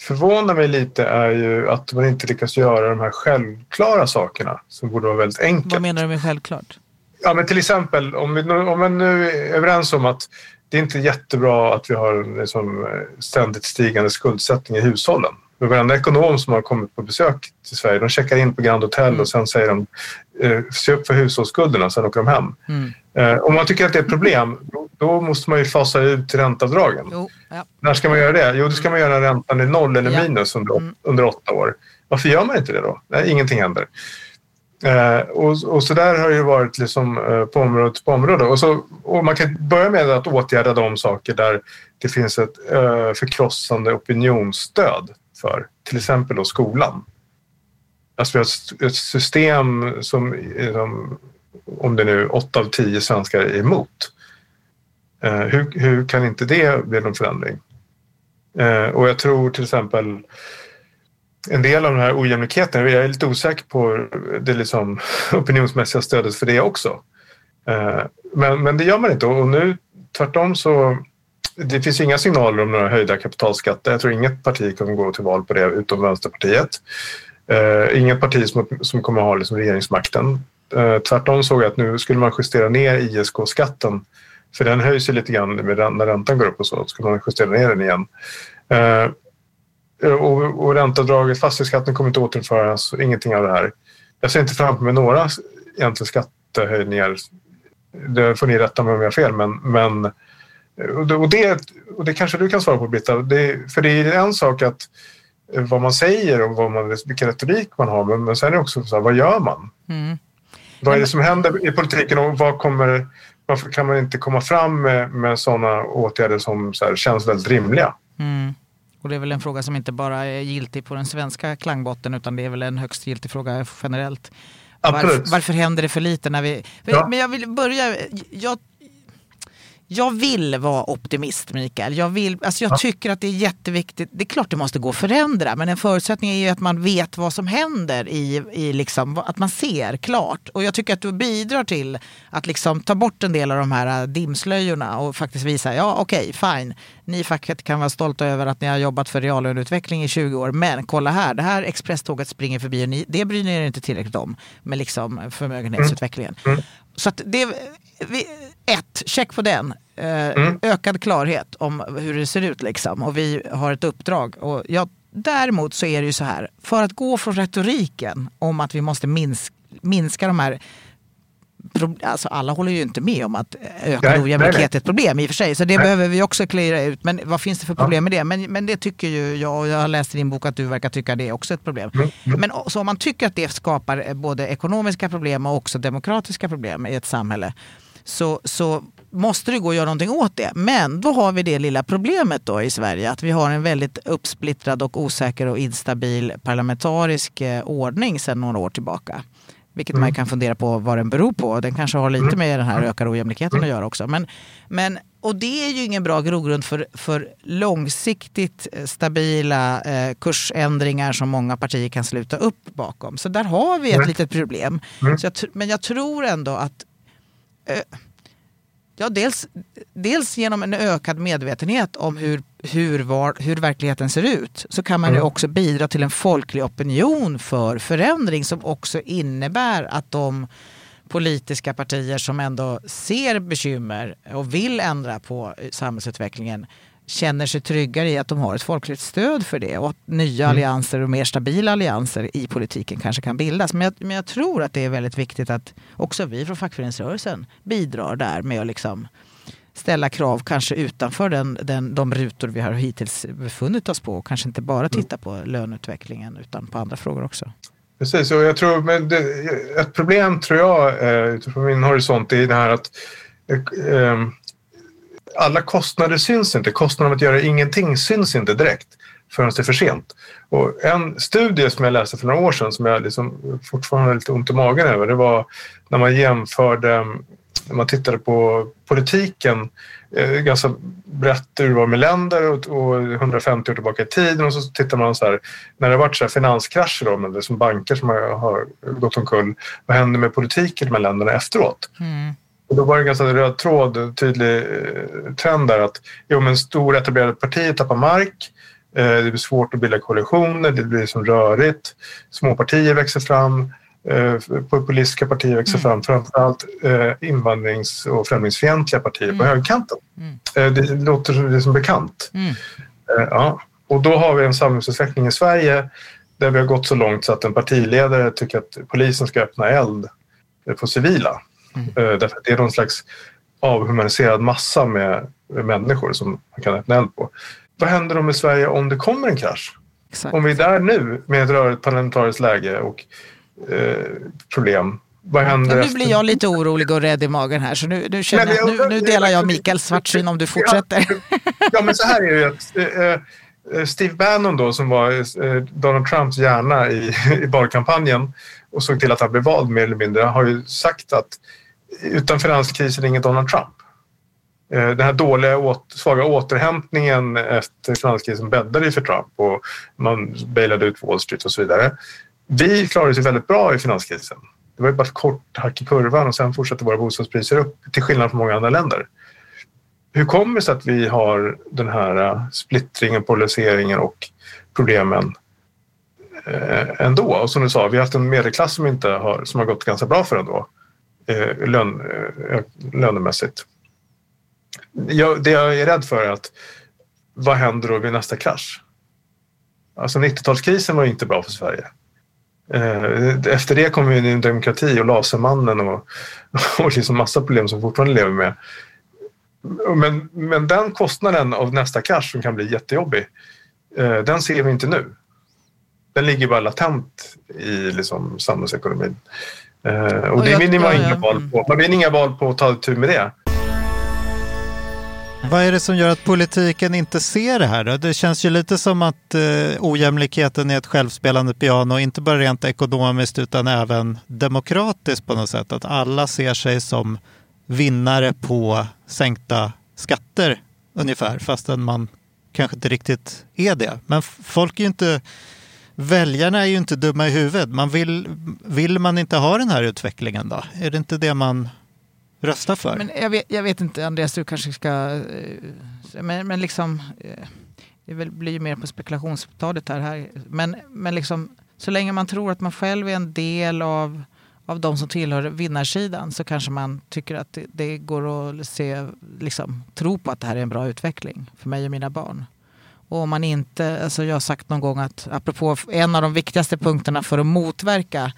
förvånar mig lite är ju att man inte lyckas göra de här självklara sakerna som borde vara väldigt enkelt. Vad menar du med självklart? Ja, men till exempel om vi, om vi nu är överens om att det är inte jättebra att vi har en liksom, ständigt stigande skuldsättning i hushållen. Men varenda ekonom som har kommit på besök till Sverige, de checkar in på Grand Hotel mm. och sen säger de eh, se upp för hushållsskulderna, sen åker de hem. Mm. Eh, om man tycker att det är ett problem, då, måste man ju fasa ut ränteavdragen. Jo, ja. När ska man göra det? Jo, då ska man göra räntan i noll eller minus under, mm. under åtta år. Varför gör man inte det då? Nej, ingenting händer. Eh, och, och, så där har det varit liksom, eh, på område på område. Och, så, och man kan börja med att åtgärda de saker där det finns ett eh, förkrossande opinionsstöd för. Till exempel då skolan. Alltså vi har ett, system som, eh, som, om det nu är åtta av tio svenskar är emot. Eh, hur, hur kan inte det bli någon förändring? Eh, och jag tror till exempel en del av den här ojämlikheten, jag är lite osäker på det liksom opinionsmässiga stödet för det också. Eh, men, men det gör man inte och nu tvärtom så det finns inga signaler om några höjda kapitalskatter. Jag tror inget parti kommer gå till val på det utom Vänsterpartiet. Eh, inget parti som, som kommer ha liksom regeringsmakten. Eh, tvärtom såg jag att nu skulle man justera ner ISK-skatten för den höjs ju lite grann när räntan går upp och så. Då ska man justera ner den igen och, och ränteavdraget, fastighetsskatten kommer inte återinföras, ingenting av det här. Jag ser inte framför mig några egentligen skattehöjningar. Det får ni rätta mig om jag har fel, men, men och det, och det kanske du kan svara på Britta, det, för det är en sak att vad man säger och vad man, vilken retorik man har, men, men sen är det också så här, vad gör man? Mm. Vad är det som händer i politiken och vad kommer, varför kan man inte komma fram med, med sådana åtgärder som så här, känns väldigt rimliga? Mm. Och det är väl en fråga som inte bara är giltig på den svenska klangbotten utan det är väl en högst giltig fråga generellt. Varför, varför händer det för lite när vi... Ja. Men jag vill börja... Jag jag vill vara optimist Mikael. Jag, vill, alltså jag ja. tycker att det är jätteviktigt. Det är klart det måste gå att förändra men en förutsättning är ju att man vet vad som händer. I, i liksom, att man ser klart. Och jag tycker att du bidrar till att liksom ta bort en del av de här äh, dimslöjorna och faktiskt visa, ja okej, okay, fine. Ni facket kan vara stolta över att ni har jobbat för reallöneutveckling i 20 år. Men kolla här, det här expresståget springer förbi och ni, det bryr ni er inte tillräckligt om med liksom förmögenhetsutvecklingen. Mm. Mm. Så att det, ett, check på den. Eh, mm. Ökad klarhet om hur det ser ut liksom. Och vi har ett uppdrag. Och jag, däremot så är det ju så här, för att gå från retoriken om att vi måste minska, minska de här Alltså alla håller ju inte med om att ökad ojämlikhet är ett problem i och för sig. Så det nej. behöver vi också klara ut. Men vad finns det för problem ja. med det? Men, men det tycker ju jag och jag har läst i din bok att du verkar tycka det är också ett problem. Mm. Mm. Men så om man tycker att det skapar eh, både ekonomiska problem och också demokratiska problem i ett samhälle så, så måste det gå att göra någonting åt det. Men då har vi det lilla problemet då i Sverige att vi har en väldigt uppsplittrad och osäker och instabil parlamentarisk eh, ordning sedan några år tillbaka. Vilket mm. man kan fundera på vad den beror på. Den kanske har lite mm. med den här mm. ökade ojämlikheten att göra också. Men, men, och det är ju ingen bra grogrund för, för långsiktigt eh, stabila eh, kursändringar som många partier kan sluta upp bakom. Så där har vi ett mm. litet problem. Mm. Jag, men jag tror ändå att Ja, dels, dels genom en ökad medvetenhet om hur, hur, var, hur verkligheten ser ut så kan man mm. ju också bidra till en folklig opinion för förändring som också innebär att de politiska partier som ändå ser bekymmer och vill ändra på samhällsutvecklingen känner sig tryggare i att de har ett folkligt stöd för det och att nya Mm. allianser och mer stabila allianser i politiken kanske kan bildas. Men jag, men jag tror att det är väldigt viktigt att också vi från fackföreningsrörelsen bidrar där med att liksom ställa krav kanske utanför den, den, de rutor vi har hittills befunnit oss på och kanske inte bara titta på löneutvecklingen utan på andra frågor också. Precis, och jag tror, men det, ett problem tror jag eh, utifrån min horisont är det här att eh, alla kostnader syns inte. Kostnaden av att göra ingenting syns inte direkt förrän det är för sent. Och en studie som jag läste för några år sedan som jag liksom fortfarande har lite ont i magen över det var när man jämförde, när man tittade på politiken eh, ganska brett urval med länder och, och 150 år tillbaka i tiden och så tittar man så här när det har varit så här finanskrascher då, men som banker som har, har gått omkull, vad händer med politiken i de här länderna efteråt? Mm. Och då var det en ganska röd tråd, tydlig eh, trend där att jo, men stora etablerade partier tappar mark. Eh, det blir svårt att bilda koalitioner, det blir som rörigt. Små partier växer fram. Eh, populistiska partier växer fram. Framförallt invandrings och främlingsfientliga partier på högerkanten. Eh, det låter som, det är som bekant. Mm. Ja. Och då har vi en samhällsutveckling i Sverige där vi har gått så långt så att en partiledare tycker att polisen ska öppna eld på civila. Mm. Eh, Därför att det är någon slags avhumaniserad massa med människor som man kan öppna eld på. Vad händer då med Sverige om det kommer en krasch? Exakt. Om vi är där nu med ett rörigt parlamentariskt läge och eh, problem, vad händer Ja, nu blir jag lite orolig och rädd i magen här så nu, nu, känner Nej, jag, men nu, nu delar jag Mikaels svartsyn om du fortsätter. Ja, men så här är det ju att eh, eh, Steve Bannon då som var eh, Donald Trumps hjärna i, i valkampanjen och såg till att han blev vald mer eller mindre har ju sagt att utan finanskrisen ingen Donald Trump. Eh, den här dåliga, åt, svaga återhämtningen efter finanskrisen bäddade ju för Trump och man bailade ut Wall Street och så vidare. Vi klarade oss väldigt bra i finanskrisen. Det var ju bara ett kort hack i kurvan och sen fortsatte våra bostadspriser upp till skillnad från många andra länder. Hur kommer det sig att vi har den här eh, splittringen, polariseringen och problemen eh, ändå? Och som du sa, vi har haft en medelklass som, inte har, som har gått ganska bra för ändå, eh, lön, eh, lönemässigt. Jag, det jag är rädd för är att vad händer då vid nästa krasch? Alltså 90-talskrisen var inte bra för Sverige. Eh, efter det kom ju en Demokrati och Lasermannen och, och liksom massa problem som fortfarande lever med. Men, men den kostnaden av nästa krasch som kan bli jättejobbig, eh, den ser vi inte nu. Den ligger bara latent i liksom, samhällsekonomin. Eh, och Och det vinner man ja, inga ja, val på. Man vinner inga val på att ta tur med det. Vad är det som gör att politiken inte ser det här? Då? Det känns ju lite som att eh, ojämlikheten är ett självspelande piano, inte bara rent ekonomiskt utan även demokratiskt på något sätt. Att alla ser sig som vinnare på sänkta skatter ungefär, fastän man kanske inte riktigt är det. Men folk är ju inte, väljarna är ju inte dumma i huvudet. Man vill, vill man inte ha den här utvecklingen då? Är det inte det man röstar för? Men jag vet, jag vet inte, Andreas, du kanske ska... Eh, men, men liksom... Eh, det blir ju mer på spekulationsstadiet här. här. Men, men liksom, så länge man tror att man själv är en del av, av de som tillhör vinnarsidan så kanske man tycker att det, det går att se, liksom, tro på att det här är en bra utveckling för mig och mina barn. Och om man inte, alltså jag har sagt någon gång att apropå en av de viktigaste punkterna för att motverka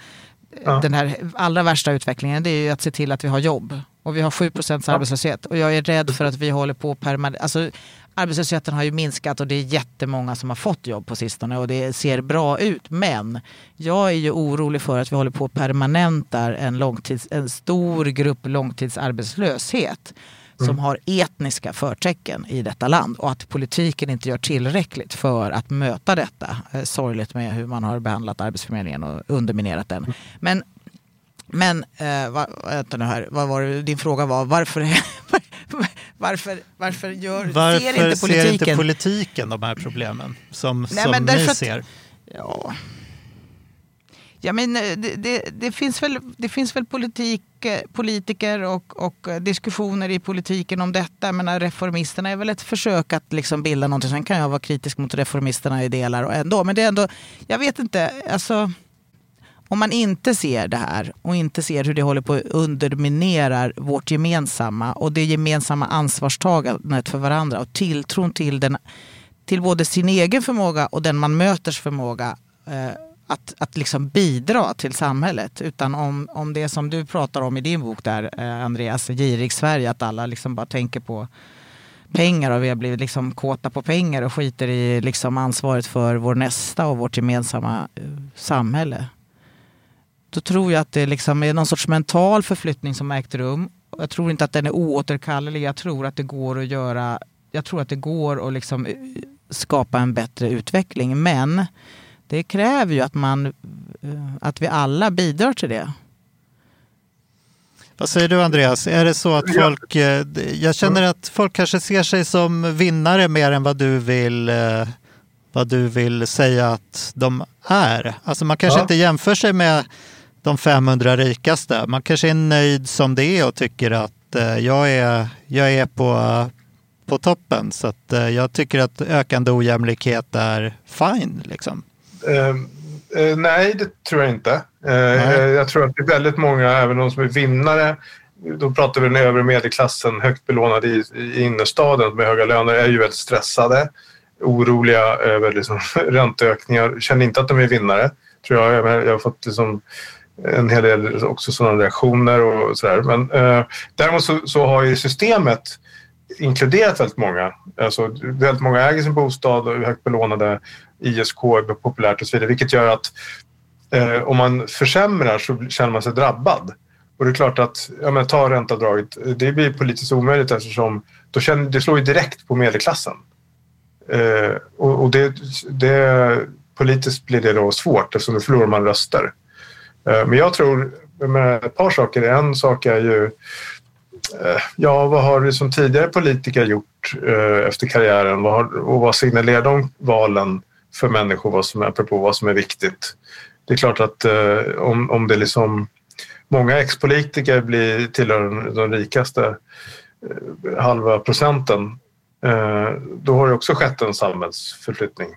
Ja. den här allra värsta utvecklingen det är ju att se till att vi har jobb. Och vi har 7% arbetslöshet. Och jag är rädd för att vi håller på permanent... Alltså, arbetslösheten har ju minskat och det är jättemånga som har fått jobb på sistone och det ser bra ut. Men jag är ju orolig för att vi håller på att permanentar en, långtids, en stor grupp långtidsarbetslöshet som har etniska förtecken i detta land och att politiken inte gör tillräckligt för att möta detta. Eh, sorgligt med hur man har behandlat Arbetsförmedlingen och underminerat den. Men, men eh, va, nu här, vad var det, din fråga var varför, varför, varför gör, Varför ser inte politiken? ser inte politiken de här problemen som, Nej, som ni att- ser? Ja. Ja, men eh, det, det, det, finns väl, det finns väl politik, politiker och, och diskussioner i politiken om detta. Men reformisterna är väl ett försök att liksom bilda någonting. Sen kan jag vara kritisk mot reformisterna i delar och ändå. Men det är ändå, jag vet inte, alltså om man inte ser det här och inte ser hur det håller på att underminera vårt gemensamma och det gemensamma ansvarstagandet för varandra och tilltron till, den, till både sin egen förmåga och den man möters förmåga eh, att, att liksom bidra till samhället. Utan om, om det som du pratar om i din bok där, eh, Andreas, Girig Sverige, att alla liksom bara tänker på pengar och vi har blivit liksom kåta på pengar och skiter i liksom ansvaret för vår nästa och vårt gemensamma eh, samhälle. Då tror jag att det liksom är någon sorts mental förflyttning som ägt rum. Jag tror inte att den är oåterkallelig. Jag tror att det går att göra jag tror att det går att liksom eh, skapa en bättre utveckling. Men det kräver ju att, man, eh, att vi alla bidrar till det. Vad säger du Andreas? Är det så att folk, eh, jag känner att folk kanske ser sig som vinnare mer än vad du vill, eh, vad du vill säga att de är. Alltså man kanske ja. inte jämför sig med de 500 rikaste. Man kanske är nöjd som det är och tycker att jag är, jag är på, på toppen. Så att jag tycker att ökande ojämlikhet är fine. Liksom. Ehm, eh, nej, det tror jag inte. Eh, jag tror att det är väldigt många, även de som är vinnare, då pratar vi den övre medelklassen, högt belånade i, i innerstaden med höga löner, är ju väldigt stressade, oroliga över liksom, ränteökningar, känner inte att de är vinnare. Tror jag. jag har fått liksom, en hel del också sådana reaktioner och sådär. Men eh, däremot så, så, har ju systemet inkluderat väldigt många. Alltså, väldigt många äger sin bostad och är högt belånade. ISK är populärt och så vidare, vilket gör att eh, om man försämrar så känner man sig drabbad. Och det är klart att, ja men ta ränteavdraget, det blir politiskt omöjligt eftersom då känner, det slår ju direkt på medelklassen. Eh, och, och det, det, politiskt blir det då svårt eftersom då förlorar man röster. Eh, men jag tror, med ett par saker, en sak är ju eh, Ja, vad har du som tidigare politiker gjort eh, efter karriären vad har, och vad signalerar de valen för människor vad som är, apropå vad som är viktigt. Det är klart att eh, om, om det liksom många ex-politiker blir tillhör de, de rikaste eh, halva procenten eh, då har det också skett en samhällsförflyttning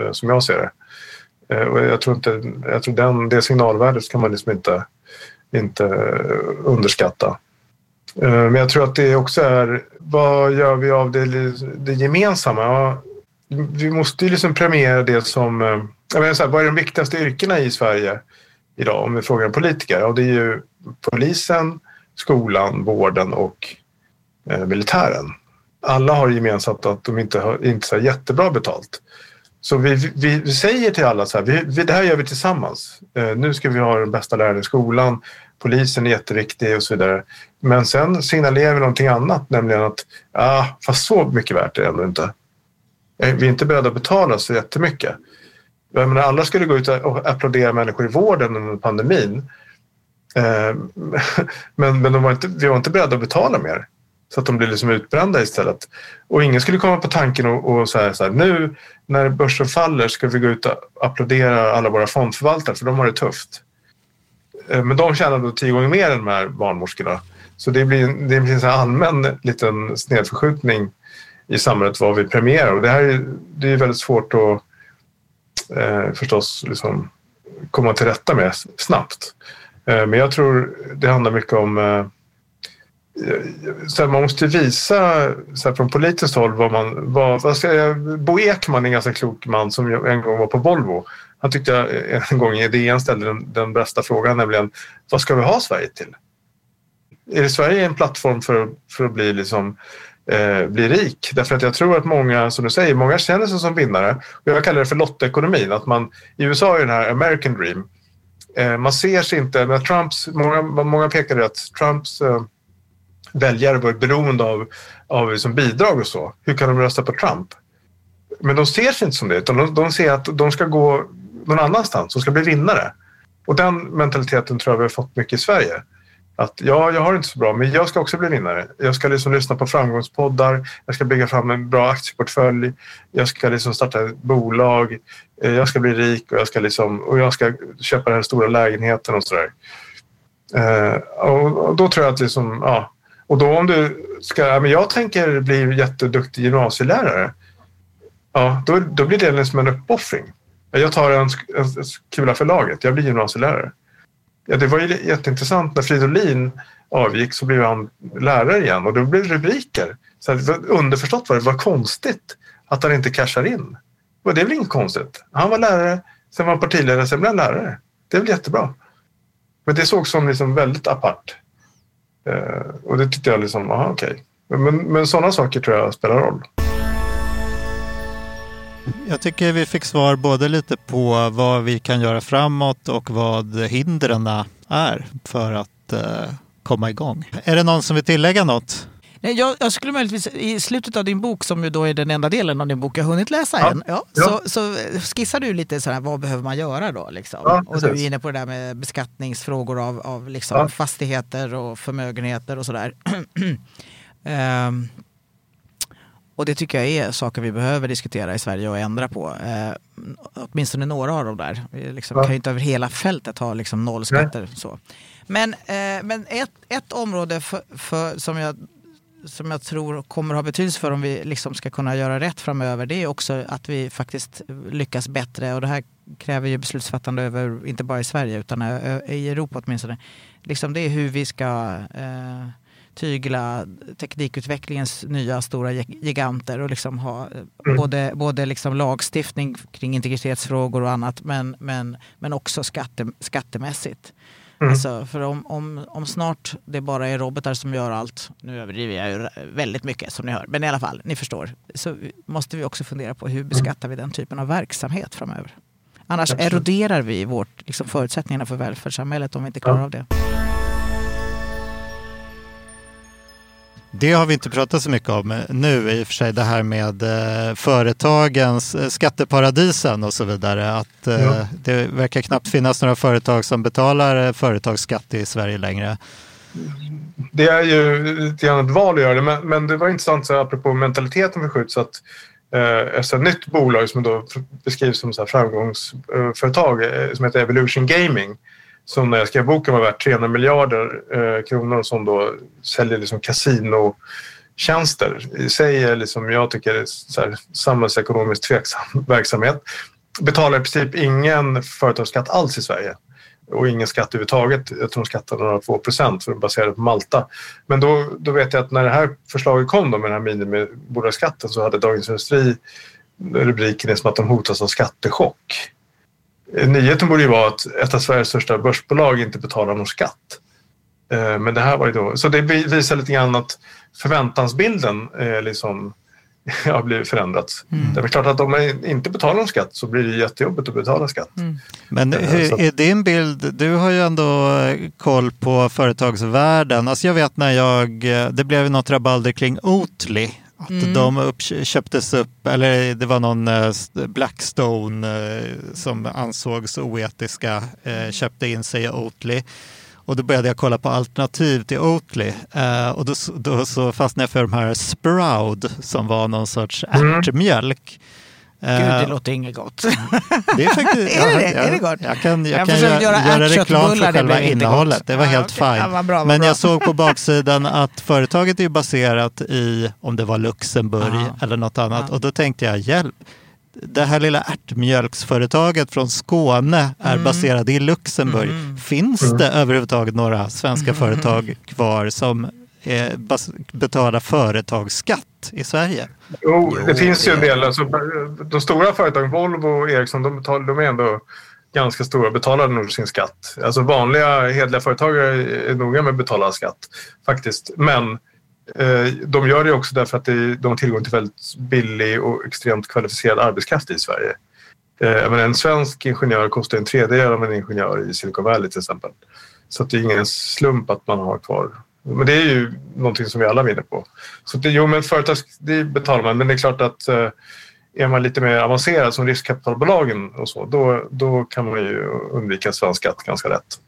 eh, som jag ser det. Eh, och jag tror inte, jag tror den, det signalvärdet kan man liksom inte, inte underskatta. Eh, men jag tror att det också är, vad gör vi av det, det gemensamma? Ja, vi måste ju liksom premiera det som... Eh, jag menar så här, vad är de viktigaste yrkena i Sverige idag om vi frågar en politiker? Och det är ju polisen, skolan, vården och eh, militären. Alla har gemensamt att de inte har inte så jättebra betalt. Så vi, vi, vi, säger till alla så här, vi, vi, det här gör vi tillsammans. Eh, nu ska vi ha den bästa läraren i skolan, polisen är jätteviktig och så vidare. Men sen signalerar vi någonting annat, nämligen att ah, fast så mycket värt är det ändå inte. Eh, vi är inte beredda att betala så jättemycket. Jag menar, alla skulle gå ut och applådera människor i vården under pandemin. Eh, men, men de var inte, vi var inte beredda att betala mer. Så att de blir liksom utbrända istället. Och ingen skulle komma på tanken och, och säga så här, nu när börsen faller ska vi gå ut och applådera alla våra fondförvaltare för de har det tufft. Eh, men de tjänar då tio gånger mer än de här barnmorskorna. Så det blir, det blir en allmän liten snedförskjutning i samhället vad vi premierar. Och det här är, det är väldigt svårt att eh, förstås liksom komma till rätta med snabbt. Eh, men jag tror det handlar mycket om eh, så här, man måste visa så här, från politiskt håll vad man... Vad, vad ska jag, Bo Ekman är en ganska klok man som en gång var på Volvo. Han tyckte jag eh, en gång i DN ställde den, den bästa frågan, nämligen vad ska vi ha Sverige till? Är det Sverige en plattform för, för att bli liksom eh, bli rik. Därför att jag tror att många, som du säger, många känner sig som vinnare. Och jag kallar det för lottekonomin. Att man, I USA är den här American dream. Eh, man ser sig inte, men Trumps, många, många pekade att Trumps eh, väljare var beroende av, av liksom bidrag och så. Hur kan de rösta på Trump? Men de ser sig inte som det, utan de, de ser att de ska gå någon annanstans, de ska bli vinnare. Och den mentaliteten tror jag vi har fått mycket i Sverige att ja, jag har det inte så bra, men jag ska också bli vinnare. Jag ska liksom lyssna på framgångspoddar, jag ska bygga fram en bra aktieportfölj, jag ska liksom starta ett bolag, eh, jag ska bli rik och jag ska, liksom, och jag ska köpa den här stora lägenheten och sådär. Eh, där. och då tror jag att liksom, ja, och då om du ska, men jag tänker bli jätteduktig gymnasielärare, ja, då, då blir det liksom en uppoffring. Jag tar en, en, en kula för laget. Jag blir gymnasielärare. Ja, det var ju jätteintressant. När Fridolin avgick så blev han lärare igen och då blev det rubriker. Så det underförstått var det var konstigt att han inte cashar in. Och det är väl inget konstigt. Han var lärare, sen var han partiledare, sen blev han lärare. Det är väl jättebra. Men det sågs som liksom väldigt apart. Eh, och det tyckte jag liksom, aha okej. Okay. Men, men sådana saker tror jag spelar roll. Jag tycker vi fick svar både lite på vad vi kan göra framåt och vad hindren är för att eh, komma igång. Är det någon som vill tillägga något? Nej, jag, jag, skulle möjligtvis, i slutet av din bok, som ju då är den enda delen av din bok jag hunnit läsa ja. än, ja, ja. Så, så skissar du lite så här, vad behöver man göra då? Liksom? Ja, och du är inne på det där med beskattningsfrågor av, av liksom fastigheter och förmögenheter och sådär. um, och det tycker jag är saker vi behöver diskutera i Sverige och ändra på. Eh, åtminstone några av dem där. Vi liksom ja. kan ju inte över hela fältet ha liksom nollskatter. Så. Men, eh, men ett, ett område för, för, som, jag, som jag tror kommer ha betydelse för om vi liksom ska kunna göra rätt framöver det är också att vi faktiskt lyckas bättre. Och det här kräver ju beslutsfattande över, inte bara i Sverige utan i Europa åtminstone. Liksom det är hur vi ska eh, tygla teknikutvecklingens nya stora giganter och liksom ha eh, mm. både, både liksom lagstiftning kring integritetsfrågor och annat men, men, men också skatte, skattemässigt. Mm. Alltså, för om, om, om snart det bara är robotar som gör allt, nu överdriver jag ju väldigt mycket som ni hör, men i alla fall, ni förstår, så måste vi också fundera på hur beskattar vi den typen av verksamhet framöver. Annars Absolut. eroderar vi vårt, liksom, förutsättningarna för välfärdssamhället om vi inte klarar ja. av det. Det har vi inte pratat så mycket om nu i och för sig, det här med eh, företagens eh, skatteparadisen och så vidare. Att eh, ja. det verkar knappt finnas några företag som betalar företagsskatt i Sverige längre. Det är ju lite grann ett val att göra det, men, men det var intressant så apropå mentaliteten förskjuts att eh, ett nytt bolag som då beskrivs som så framgångsföretag som heter Evolution Gaming som när jag skrev boken var värt 300 miljarder eh, kronor som då säljer liksom kasinotjänster. I sig är liksom, jag tycker det är så här, samhällsekonomiskt tveksam verksamhet. Betalar i princip ingen företagsskatt alls i Sverige och ingen skatt överhuvudtaget. Jag tror de skattar några få procent för att baserade på Malta. Men då, då vet jag att när det här förslaget kom då med den här minimibolagsskatten så hade Dagens Industri rubriken är som att de hotas av skattechock. Nyheten borde ju vara att ett av Sveriges största börsbolag inte betalar någon skatt. Eh, men det här var ju då, så det visar lite grann att förväntansbilden eh, liksom har blivit förändrats. Mm. Det är klart att om man inte betalar någon skatt så blir det jättejobbigt att betala skatt. Mm. Men eh, hur är din bild, du har ju ändå koll på företagsvärlden. Alltså jag vet när jag, det blev något rabalder kring Oatly att mm. de uppköptes upp, eller det var någon eh, Blackstone eh, som ansågs oetiska, eh, köpte in sig i Oatly. Och då började jag kolla på alternativ till Oatly och då, då så fastnade jag för de här Sproud som var någon sorts mm. Gud, det uh, låter inget gott. Det är, faktiskt, är, det, jag, är det gott? Jag kan, jag, jag kan göra, göra, göra reklam för själva innehållet. Det var ja, helt okay. fine. Ja, Men bra. jag såg på baksidan att företaget är baserat i, om det var Luxemburg Aha. eller något annat. Ja. Och då tänkte jag, hjälp. Det här lilla ärtmjölksföretaget från Skåne är mm. baserat i Luxemburg. Mm. Finns det mm. överhuvudtaget några svenska mm. företag kvar som eh, betala företagsskatt i Sverige? Jo, det jo, finns ju en del. Alltså, de stora företagen, Volvo och Ericsson, de, betalar, de är ändå ganska stora betalar nog sin skatt. Alltså vanliga hedliga företagare är noga med att betala skatt faktiskt. Men eh, de gör det också därför att det, de har tillgång till väldigt billig och extremt kvalificerad arbetskraft i Sverige. Eh, men en svensk ingenjör kostar en tredjedel av en ingenjör i Silicon Valley till exempel. Så det är ingen slump att man har kvar men det är ju någonting som vi alla vinner på. Så det, jo, men företags, det betalar man, men det är klart att eh, är man lite mer avancerad som riskkapitalbolagen och så, då, då kan man ju undvika svensk skatt ganska lätt.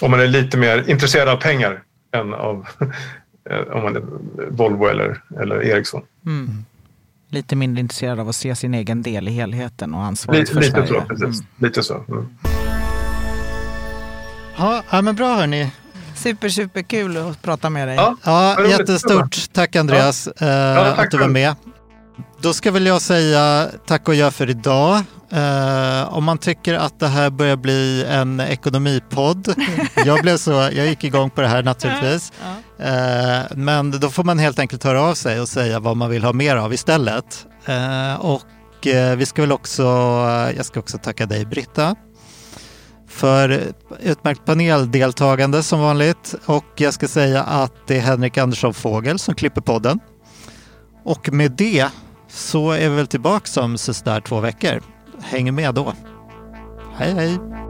Om man är lite mer intresserad av pengar än av om man är Volvo eller, eller Ericsson. Mm. Lite mindre intresserad av att se sin egen del i helheten och ansvaret lite, för lite Sverige. Så, precis. Mm. Lite så. Mm. Ja, men bra hörni. Super, super kul att prata med dig. Ja, ja jättestort. Tack Andreas ja. ja, tack att du var med. Då ska väl jag säga tack och gör för idag. Eh, om man tycker att det här börjar bli en ekonomipodd. jag, blev så, jag gick igång på det här naturligtvis. Eh, men då får man helt enkelt höra av sig och säga vad man vill ha mer av istället. Eh, och eh, vi ska väl också, jag ska också tacka dig Britta för utmärkt paneldeltagande som vanligt. Och jag ska säga att det är Henrik Andersson Fågel som klipper podden. Och med det så är vi väl tillbaka om sådär två veckor. Häng med då. Hej hej!